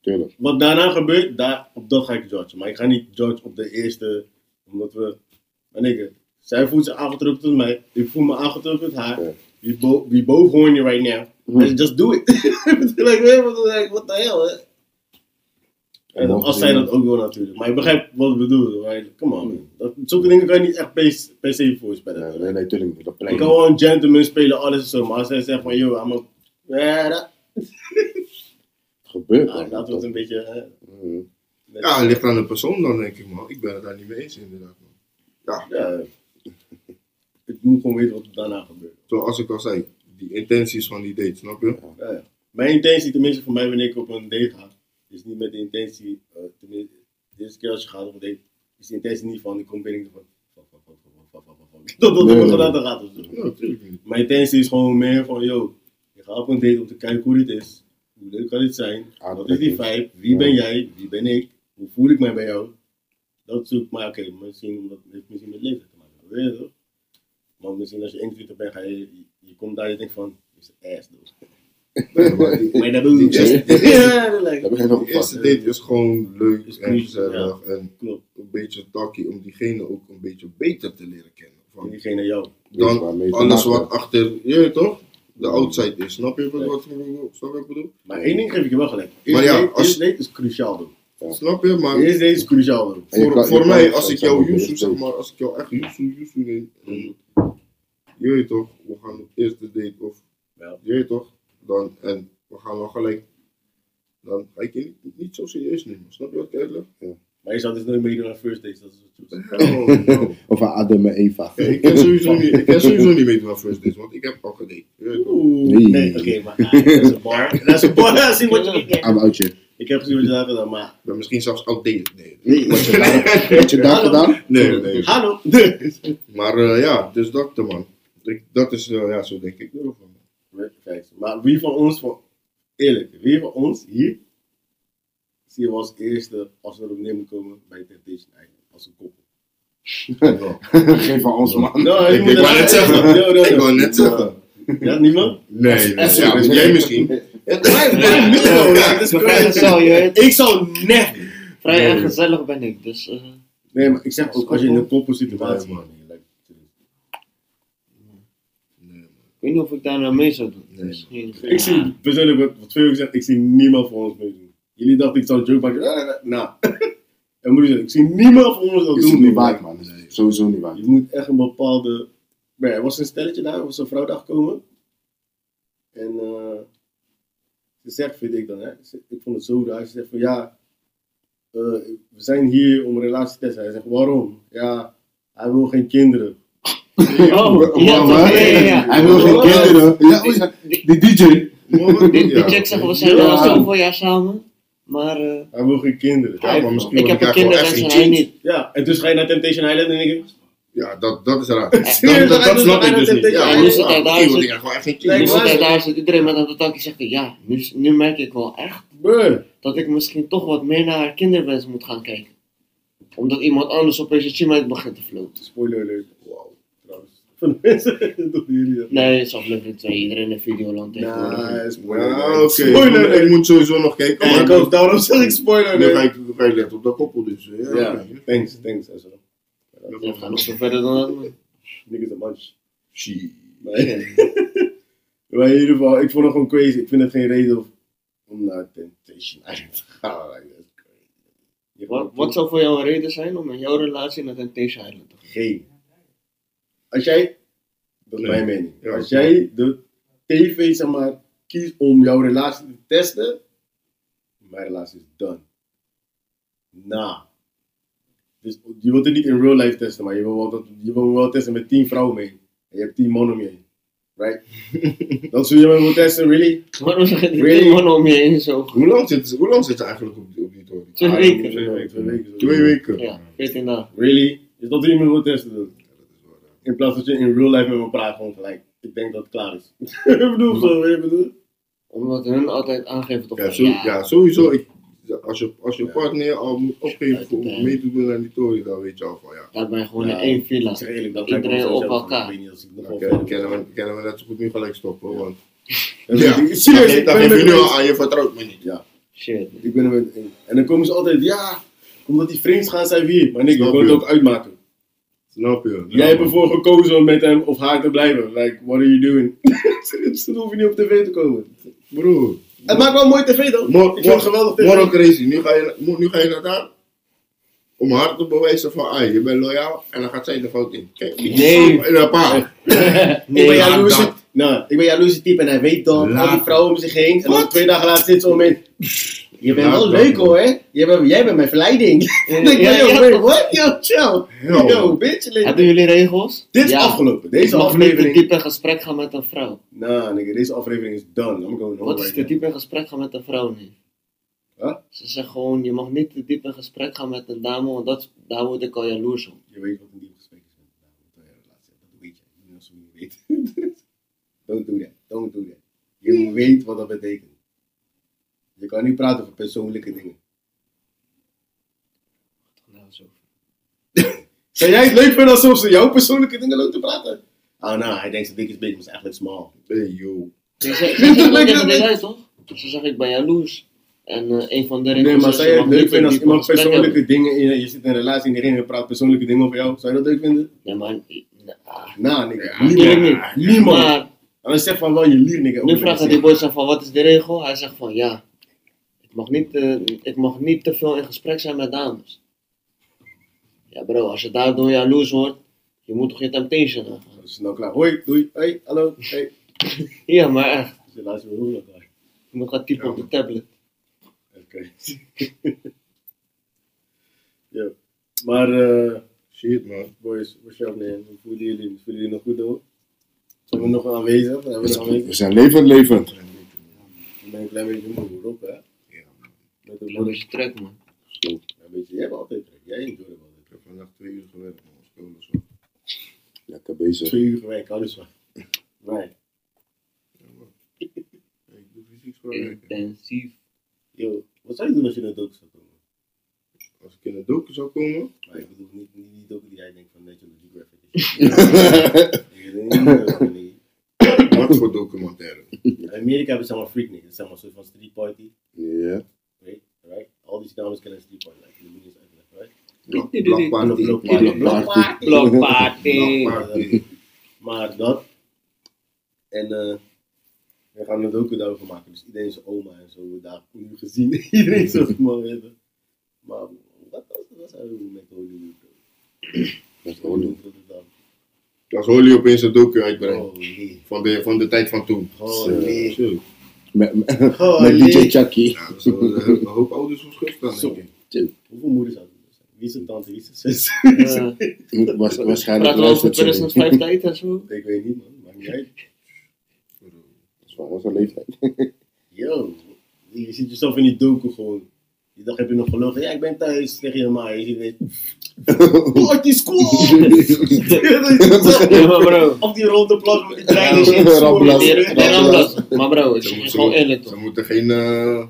Tuurlijk. Wat daarna gebeurt, daar, op dat ga ik judgen. Maar ik ga niet judge op de eerste, omdat we, maar nee, zij voelt zich aangetrokken tot mij, ik voel me aangetrokken tot haar. Ja. We, bo we both horny right now. Let's just do it. like, what, like, what the hell, hè? En mogen als zij dat ook wil natuurlijk. Maar ik begrijp wat ik bedoel. Come on, man. Dat, zulke dingen kan je niet echt per, se voorspellen. Nee, nee, nee, tuurlijk niet. Dat Ik kan wel een gentleman spelen, alles en zo. Maar als hij zegt van, yo, I'm a... Ja, dat... gebeurt Ah, dan. dat wordt een beetje... hè, Mm. Ja, het ligt aan de persoon dan, denk ik, man. Ik ben het daar niet mee eens, inderdaad, man. Ja. ja. ik moet gewoon weten wat er daarna gebeurt. Zoals ik al zei, die intenties van die date, snap je? Ja, ja. Mijn intentie, tenminste voor mij, wanneer ik op een date ga, is niet met de intentie, deze tenminste, de keer als je gaat op een date, is de intentie niet van, ik kom binnen van, van, van, van, van, van, van, dat dat gedaan te gaat of. Ja, natuurlijk niet. Mijn intentie is gewoon meer van, yo, je gaat op een date om te kijken hoe dit is, hoe leuk kan dit zijn, wat is die vibe, wie ben jij, wie ben ik, hoe voel ik mij bij jou? Dat zoek maar oké, misschien omdat het misschien met leven te maken. Weet je toch? Maar misschien als je 21 bent, ga je, je, je komt daar en je denkt van, is ass though. Ja, maar dat bedoel ik. Die eerste- date is gewoon leuk Is en gezellig en Klopt. een beetje talkie om diegene ook een beetje beter te leren kennen. En Van diegene jou. Dan alles maken wat achter, je weet toch? De outside is. Snap je wat, wat, je wat ik bedoel? Maar één ding geef ik je wel gelijk. Maar Eerste ja, date- als- Eerste date is cruciaal though. Ja. Snap je? Maar is cruciaal. En je voor, kan- voor mij, als ik jou Yusu, zeg maar, als ik jou echt Yusu, Yusu neem, en je weet toch, we gaan op eerste date of, Ja. je weet toch, dan, en we gaan wel gelijk, dan ga ik je niet, niet zo serieus nemen. Snap je wat ik uitleg? Maar je zou dus nooit meedoen aan first dates. Dat is wat je zegt. Hell no. Of aan Adam en Eva. Ja, ik ken sowieso niet, ik ken sowieso niet meedoen aan first dates, want ik heb al gedate. Nee. Nee, oké, maar dat is een bar. Dat is een bar. Ja, zie wat je niet Aan uitje. Ik heb je daar gedaan, maar... Ben misschien zelfs outdated. Nee, Nee, wat je daar, wat je daar Hallo. gedaan? nee, nee. Hallo. Maar eh, ja, dus dat, eh, man. Ik, dat is, eh, ja, zo denk ik erover. Kijk, maar wie van ons, van, eerlijk, wie van ons hier, zie je als eerste als we erop neer moeten komen bij Temptation Island, als een koppel. Geen van ons, man. Ik- wou net zeggen. Ik wou net zeggen. Ja, niemand? Nee, nee. Ja, jij misschien. Is je weet. Ik zou net. Vrij en gezellig ben ik, dus... eh, Nee, maar ik zeg ook als je in een Nee, man. man. like, ik weet niet of ik daar nou mee zou doen. Nee, Misschien. Ik zie persoonlijk wat, wat veel gezegd, ik zie niemand van ons meedoen. Jullie dachten ik zou een joke maken. Nou, en moet ik zeggen, ik zie niemand van ons dat Is het doen. niet waard, man. Is Sowieso niet waard. Je moet echt een bepaalde. Nee, er was een stelletje daar, er was een vrouw daar gekomen. En eh, ze zegt, vind ik dan, hè, ze- ik vond het zo raar. Ze zegt van ja, eh, we zijn hier om een relatie te testen. Hij zegt waarom? Ja, hij wil geen kinderen. Oh, ja, ja, ja, ja. Hij wil geen kinderen. Ja, oh ja, die DJ. Die, chick zegt, we zijn al zoveel jaar samen, maar eh, Hij wil geen kinderen. Ja, maar misschien ik heb een kinderwens en hij niet. Ja, en dus ga je naar Temptation Island en denk ik, Ja, dat, dat is raar. Dat, dat, hij dat snap ik dus niet. Ja, nu zit hij daar, zit- Nee, Nu hij daar, zit iedereen met aan de tankje zegt ja, nu, nu merk ik wel echt dat ik misschien toch wat meer naar haar kinderwens moet gaan kijken. Omdat iemand anders opeens een chim uit begint te floten. Spoiler alert. Wauw, trouwens. Van de mensen, dat jullie dat. Nee, het is aflevering 2, iedereen in Videoland tegenwoordig. Nah, spoiler Ja, alert. oké. Spoiler Ik moet- Ik alert. moet sowieso nog kijken. Daarom zeg ik spoiler Dan ga ik, dan ga ik letten op dat koppel dus. Ja, thanks, thanks. Ezra. Ja, we gaan nog zo verder dan. Niggas a munch. Shit. Maar, in ieder geval, ik vond het gewoon crazy. Ik vind het geen reden om- naar Temptation Island te gaan. Wat, wat zou voor jou een reden zijn om in jouw relatie naar Temptation Island te gaan? Geen. Als jij, dat is Nee. mijn mening. Ja, Als jij de tv, zeg maar, kiest om jouw relatie te testen, mijn relatie is done. Nah. Dus je wilt het niet in real life testen, maar je wil wel, dat, je wil wel testen met 10 vrouwen mee. En je hebt 10 mannen om je heen. Right? dat zul je me willen testen, really? Waarom zeg je die Really? mannen om je heen zo? Hoe lang zit ze, hoe lang zit ze eigenlijk op, die- op die toren? Twee Ah, weken. Twee weken. Twee weken. Twee weken. Ja, 14 dagen. Really? Is dat wat je me wilt testen? Dan? In plaats dat je in real life met me praat, gewoon gelijk. Ik denk dat het klaar is. ik bedoel zo, ik bedoel? Omdat hun altijd aangeven toch Ja, zo, ja. sowieso. Ik, als je, als je Ja. partner al moet opgeven om Ja. mee te doen aan die toren, dan weet je al van ja. Daar ben je gewoon Ja, in één villa. Dat Iedereen op elkaar. Niet Dan wel kennen, we, net zo goed nu gelijk stoppen. Want Ja, ja, serieus, ik dan ben er nu al aan, je vertrouwt me niet. Shit. Ik ben er met En dan komen ze altijd, ja, omdat die vreemd gaan zijn we hier. Maar nee, ik wil het ook uitmaken. Snap je? Jij hebt ervoor gekozen om met hem of haar te blijven. Like, what are you doing? Dan hoef je niet op tv te komen. Broer. Het maakt wel mooi tv dan. Mor- ik vind het geweldig tv. Morgen crazy. Nu ga, je, nu ga je naar daar. Om haar te bewijzen van, ah, je bent loyaal. En dan gaat zij de fout in. Kijk, Nee. En een paar. ik ben nou, ik ben jaloerse type en hij weet dat. Al die vrouwen om zich heen. En dan twee dagen later zit ze om in. Je bent wel dat, leuk hoor, hè? Jij bent, jij bent mijn verleiding. Ik denk, Ja, yo, ja, wait, what? Yo, chill. Yo. Yo, bitch. Hebben jullie regels? Dit is Ja. afgelopen. Ik Deze mag niet te diep in gesprek gaan met een vrouw. Nah, nigga, deze aflevering is done. I'm going Wat is te diep in gesprek gaan met een vrouw? Huh? Ze zeggen gewoon, je mag niet te diep in gesprek gaan met een dame, want dat, daar word ik al jaloers op. Je weet wat een diep gesprek is met een dame. Een relatie. Dat weet je. Je je niet weet. Don't do that. Don't do that. Je weet wat dat betekent. Je kan niet praten over persoonlijke dingen. Nou, zo. Zou jij het leuk vinden alsof ze jouw persoonlijke dingen lopen te praten? Oh nou, hij denkt dat dik is big, maar is eigenlijk small. Hey, yo. Ze ze- ze zeggen toch? Ze zeggen, ik ben jaloers. En eh, een van de regels Nee, maar zou je jij het leuk vinden als iemand persoonlijke hebben. dingen in je, je zit in een relatie en diegene praat persoonlijke dingen over jou? Zou je dat leuk vinden? Nee, maar... ah, Nou, nigga. Niemand. Niemand. Maar zeg van wel je lier, nigga. nu vragen die boys van, wat is de regel? Hij zegt van, ja, mag niet, eh, ik mag niet te veel in gesprek zijn met dames. Ja bro, als je daardoor jaloers wordt, je moet toch je temptation aangaan. Dat is nou klaar. Hoi, doei, hey, hallo, hey. Ja, maar echt. Dus luister, hoe dat daar? Je moet gaan typen op de tablet. Oké. ja. Maar, eh, Shit, man. boys, what's up, man? Hoe voelen jullie? Voelen jullie nog goed, hoor? Zijn we nog aanwezig? We nog We zijn levend, levend. Ik ben een klein beetje moe, hoor, op, hè? Ja, Met een beetje trek man. Een beetje, jij hebt altijd trek. Jij enjoyt altijd. Ik heb vandaag twee uur gewerkt, man. School of zo. Lekker bezig. Twee uur gewerkt, dus van. Right. Ik doe fysiek werken. Intensief. Yo, wat zou je doen als je een docu zou komen? Als ik in een docu zou komen, Maar ik bedoel niet, niet die docu die jij denkt van National Geographic. Ik denk niet dat wat voor documentaire? In Amerika hebben ze allemaal freak niggas. Het is allemaal een soort van street party. Ja. Right? Right? Al die dames kennen street party. Like, jullie moeten eens uitleggen, right? Blok- Blokparty. Blok party. Blok party. Blokparty. Blokparty. Maar dat. En eh we gaan een docu daarover maken. Dus iedereen zijn oma en zo wordt daar nu gezien. iedereen zo'n man hebben. Maar wat was je doen met Hollywood? Dat is Hollywood. Als Holly opeens een docu uitbrengt. Holy. Van de, van de tijd van toen. Holy. Zo. Met, met, met Holy. DJ Chucky. Ja, dat is een hoop ouders op schrift dan, Zo. denk ik. Hoeveel moeders hadden? Wie is tante, wie is zus? Eh, Was, waarschijnlijk Praten luistert ze mee. 2005 tijd en zo? Ik weet niet man, maakt niet uit. Dat is van onze leeftijd. Yo, je ziet jezelf in die docu gewoon. Die dag heb je nog gelogen. Ja, ik ben thuis tegen je ma. Je ineens. Party squad! Ja, maar bro. Op die ronde plas met die trein Ja, en shit. Maar bro, ik Ze zeg je moeten- gewoon eerlijk Ze toch? moeten geen, eh,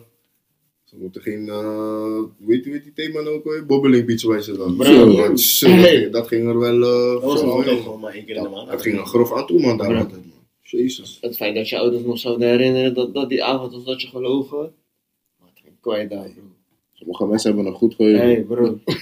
ze moeten geen, eh, weet je weet die thema nou ook weer? Bobbeling Beach wijzen dan. Bro. Zo, Hey. dat ging er wel, eh, Dat was altijd gewoon maar één keer in de maand. dat ging er grof aan toe man daar Bro. altijd man. Jezus. Het feit dat je ouders nog zouden herinneren dat, dat die avond was dat je gelogen. Wat ging kwijt daar bro. Sommige mensen hebben een goed geheugen. Hey bro.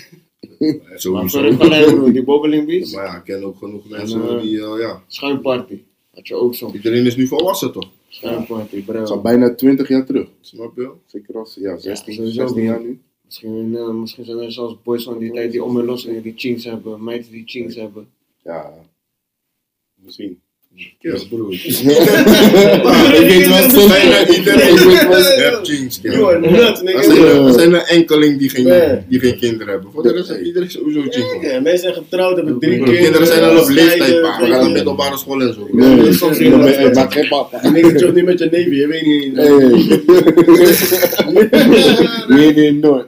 Ja, Maar Sowieso. voor gelijk bro, die bobbeling beach. Maar ja, ik ken ook genoeg mensen En, die, eh, ja. Schuimparty. Had je ook zo. Iedereen is nu volwassen toch? Schuimparty Dat is bijna 20 jaar terug. Snap je? Zeker als, ja, 16, sowieso. 16 jaar nu. Misschien, eh, misschien zijn er zelfs boys van die tijd die om en los die chings hebben. Meiden die chings hebben. Ja. Misschien. Ik Ik Er zijn, nigga. er zijn enkeling die geen, die geen kinderen hebben. Voor de rest heeft iedereen sowieso man. Ja, mensen zijn getrouwd, hebben drie kinderen. kinderen zijn al op leeftijd, pa. We gaan naar je. middelbare school en zo. Nee, soms nee, dat- ik maak geen papa. Die nigga chillt niet met je neef, je weet niet. Nee, nee, nooit.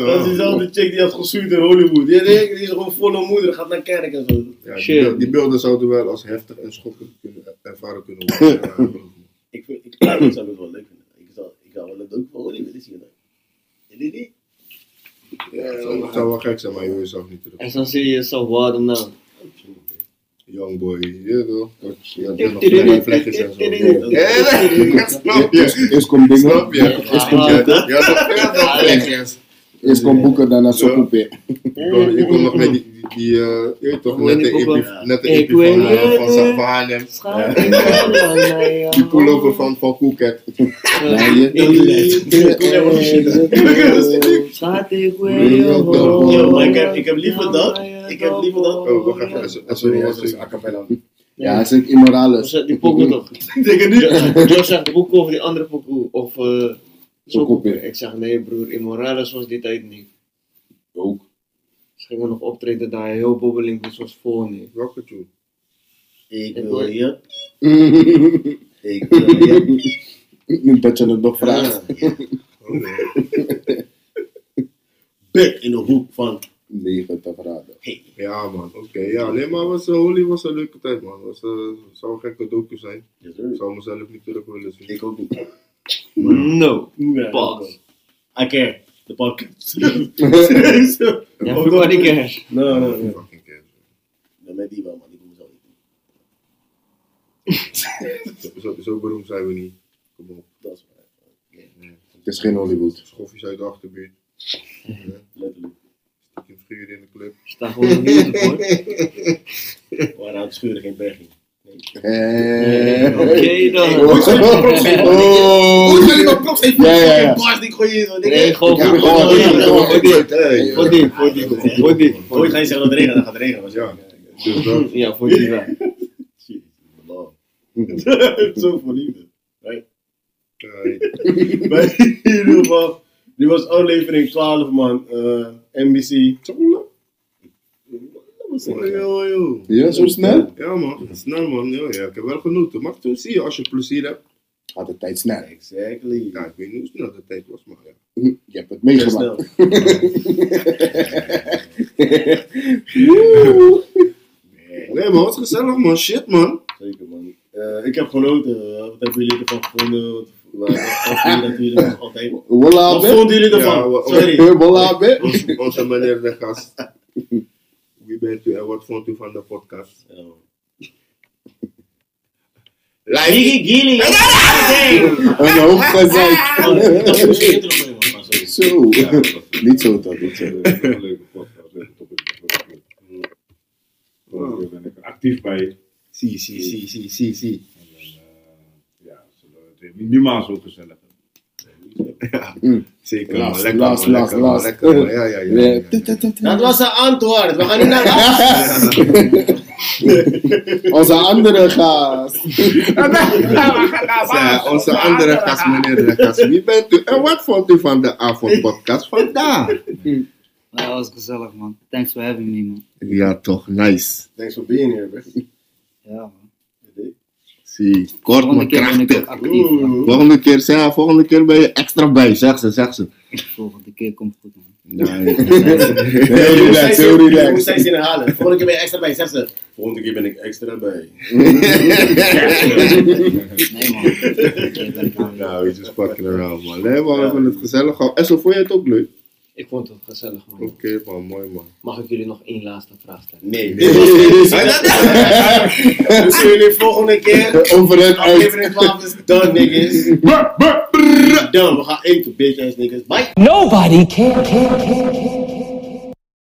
Dat is diezelfde chick die had gesuurd in Hollywood. Die, die, die is gewoon volle moeder, gaat naar kerk en zo. Ja, die, beelden, die beelden zouden wel als heftig en schokkend kunnen ervaren kunnen worden. Ja. Ik, vind- ik, ik zou het wel leuk vinden. Ik zou, ik zou wel docu van Hollywood willen zien. Jullie niet? Ja, het zou, het zou wel gek zijn, maar je wil jezelf niet terug. En dan zie je jezelf, wat dan nou? Youngboy, je toch? Ja, die nog vlekjes en zo. Ja, Ja, snap je? Eerst, komt dingen. Snap je? Eerst komt Ja, dingen. ja, ja, nog vlekjes. Eerst komt boeken, daarna. Je kon- Je kon nog met die, die, eh, weet toch, net Ik impie van, eh, het van, van Haarlem. Ik. Die pullover van, van Schat, ik Nee, je maar ik heb- ik heb liever dat. Ik heb liever dat. Oh, wacht even. Sorry, is a cappella. Ja, Dat is Die pokoe toch? Denk niet? Jo zegt boeken of die andere pokoe. Of Sokope. Sokope. Ik zeg nee broer, Immorales was die tijd niet. Ook. Ze gingen nog optreden daar, heel bobbeling, dus was vol niet. Welke tune? Ik wil je. Ik wil je. Dat je het nog vraagt. Bed in de hoek van. Negen te verraden. Hey. Ja man, oké. Ja, nee, maar was, eh, Holy was een leuke tijd man. Was, eh, zou een gekke docu zijn. Yes, zou mezelf niet terug willen zien. Ik ook niet. No. Nee, Pas. I care. De podcast. Serieus? Ja, Oh, voor wat ik cash. No, no, no. Fucking care. Ja, met die wel, maar die doen zo niet. Zo, zo beroemd zijn we niet. Kom op. Dat is waar. Het is geen Hollywood. Schoffies uit de achterbuurt. Letterlijk. Stiekem schuren in de club. Sta gewoon hoor. We waren aan het scheuren, geen berging. Eh. Oké dan. Oh. Hoe wil je maar props even Ja, ja, ja. bars die ik gooi zo. Nee, gewoon Ja, voor gewoon- voor die, gewoon- voor die, Hey, voor die, voor die, voor die, voor Ooit ga die. je zeggen dat het regent, dan gaat het regenen. Ja. Dus. Ja, voor die wel. Zo voor liefde. Right? Maar in ieder geval, die was aflevering 12 man, eh, NBC. Oh, yo. Ja, zo snel? Ja man, snel man. Ja, ja, ik heb wel genoten. Maar toen zie je, als je plezier hebt. Gaat de tijd snel. Exactly. Ja, ik weet niet hoe snel de tijd was, maar ja. Je hebt het meegemaakt. snel. Nee man, wat gezellig man. Shit man. Zeker man. Eh, ik heb genoten. Wat hebben jullie ervan gevonden? Wat, wat, wat vonden jullie nog altijd? Wat vonden jullie ervan? Sorry. Onze, onze meneer de gast. Wie bent u en wat vond u van de podcast? Ja, man. Live! Gili. Een hoog gezegd. Oh, Dat is misschien intro voor je, man. Maar sorry. Zo. Ja, dat was een Niet zo dat, niet zo. leuke leuke podcast, leuke topic. Vorige keer ben ik er actief bij. Zie, zie, zie, zie, zie, zie. En dan, eh, ja, zullen we het weer minimaal zo gezellig hebben. Zeker Last, man, lekker last, man, last, lekker man, last. lekker man. Ja, ja, ja. ja, ja. Dat was een antwoord. We gaan niet naar huis. Onze andere gast. Ja, onze andere gast, meneer de. Wie bent u en wat vond u van de avondpodcast vandaag? Dat was gezellig, man. Thanks for having me, man. Ja, toch, nice. Thanks for being here, bro. Ja, man. Zie, kort Volgende maar keer actief. Volgende keer, zeg, ja, volgende keer ben je extra bij, zeg ze, zeg ze. Volgende keer komt goed, man. Nee. Heel relaxed, heel ze- Hoe relaxed. zij ze inhalen? Volgende keer ben je extra bij, zeg ze. Volgende keer ben ik extra bij. Nee, man. Nou, we just fucking around, man. Nee, man, we hebben het gezellig gehad. En zo vond je het ook leuk? Ik vond het gezellig, man. Oké, man, mooi, man. Mag ik jullie nog één laatste vraag stellen? Nee, We zien jullie volgende keer. Over het uit. Aflevering 12 is done, niggas. Done. We gaan eten, bitch ass niggas. Bye. Nobody can, can, can, can.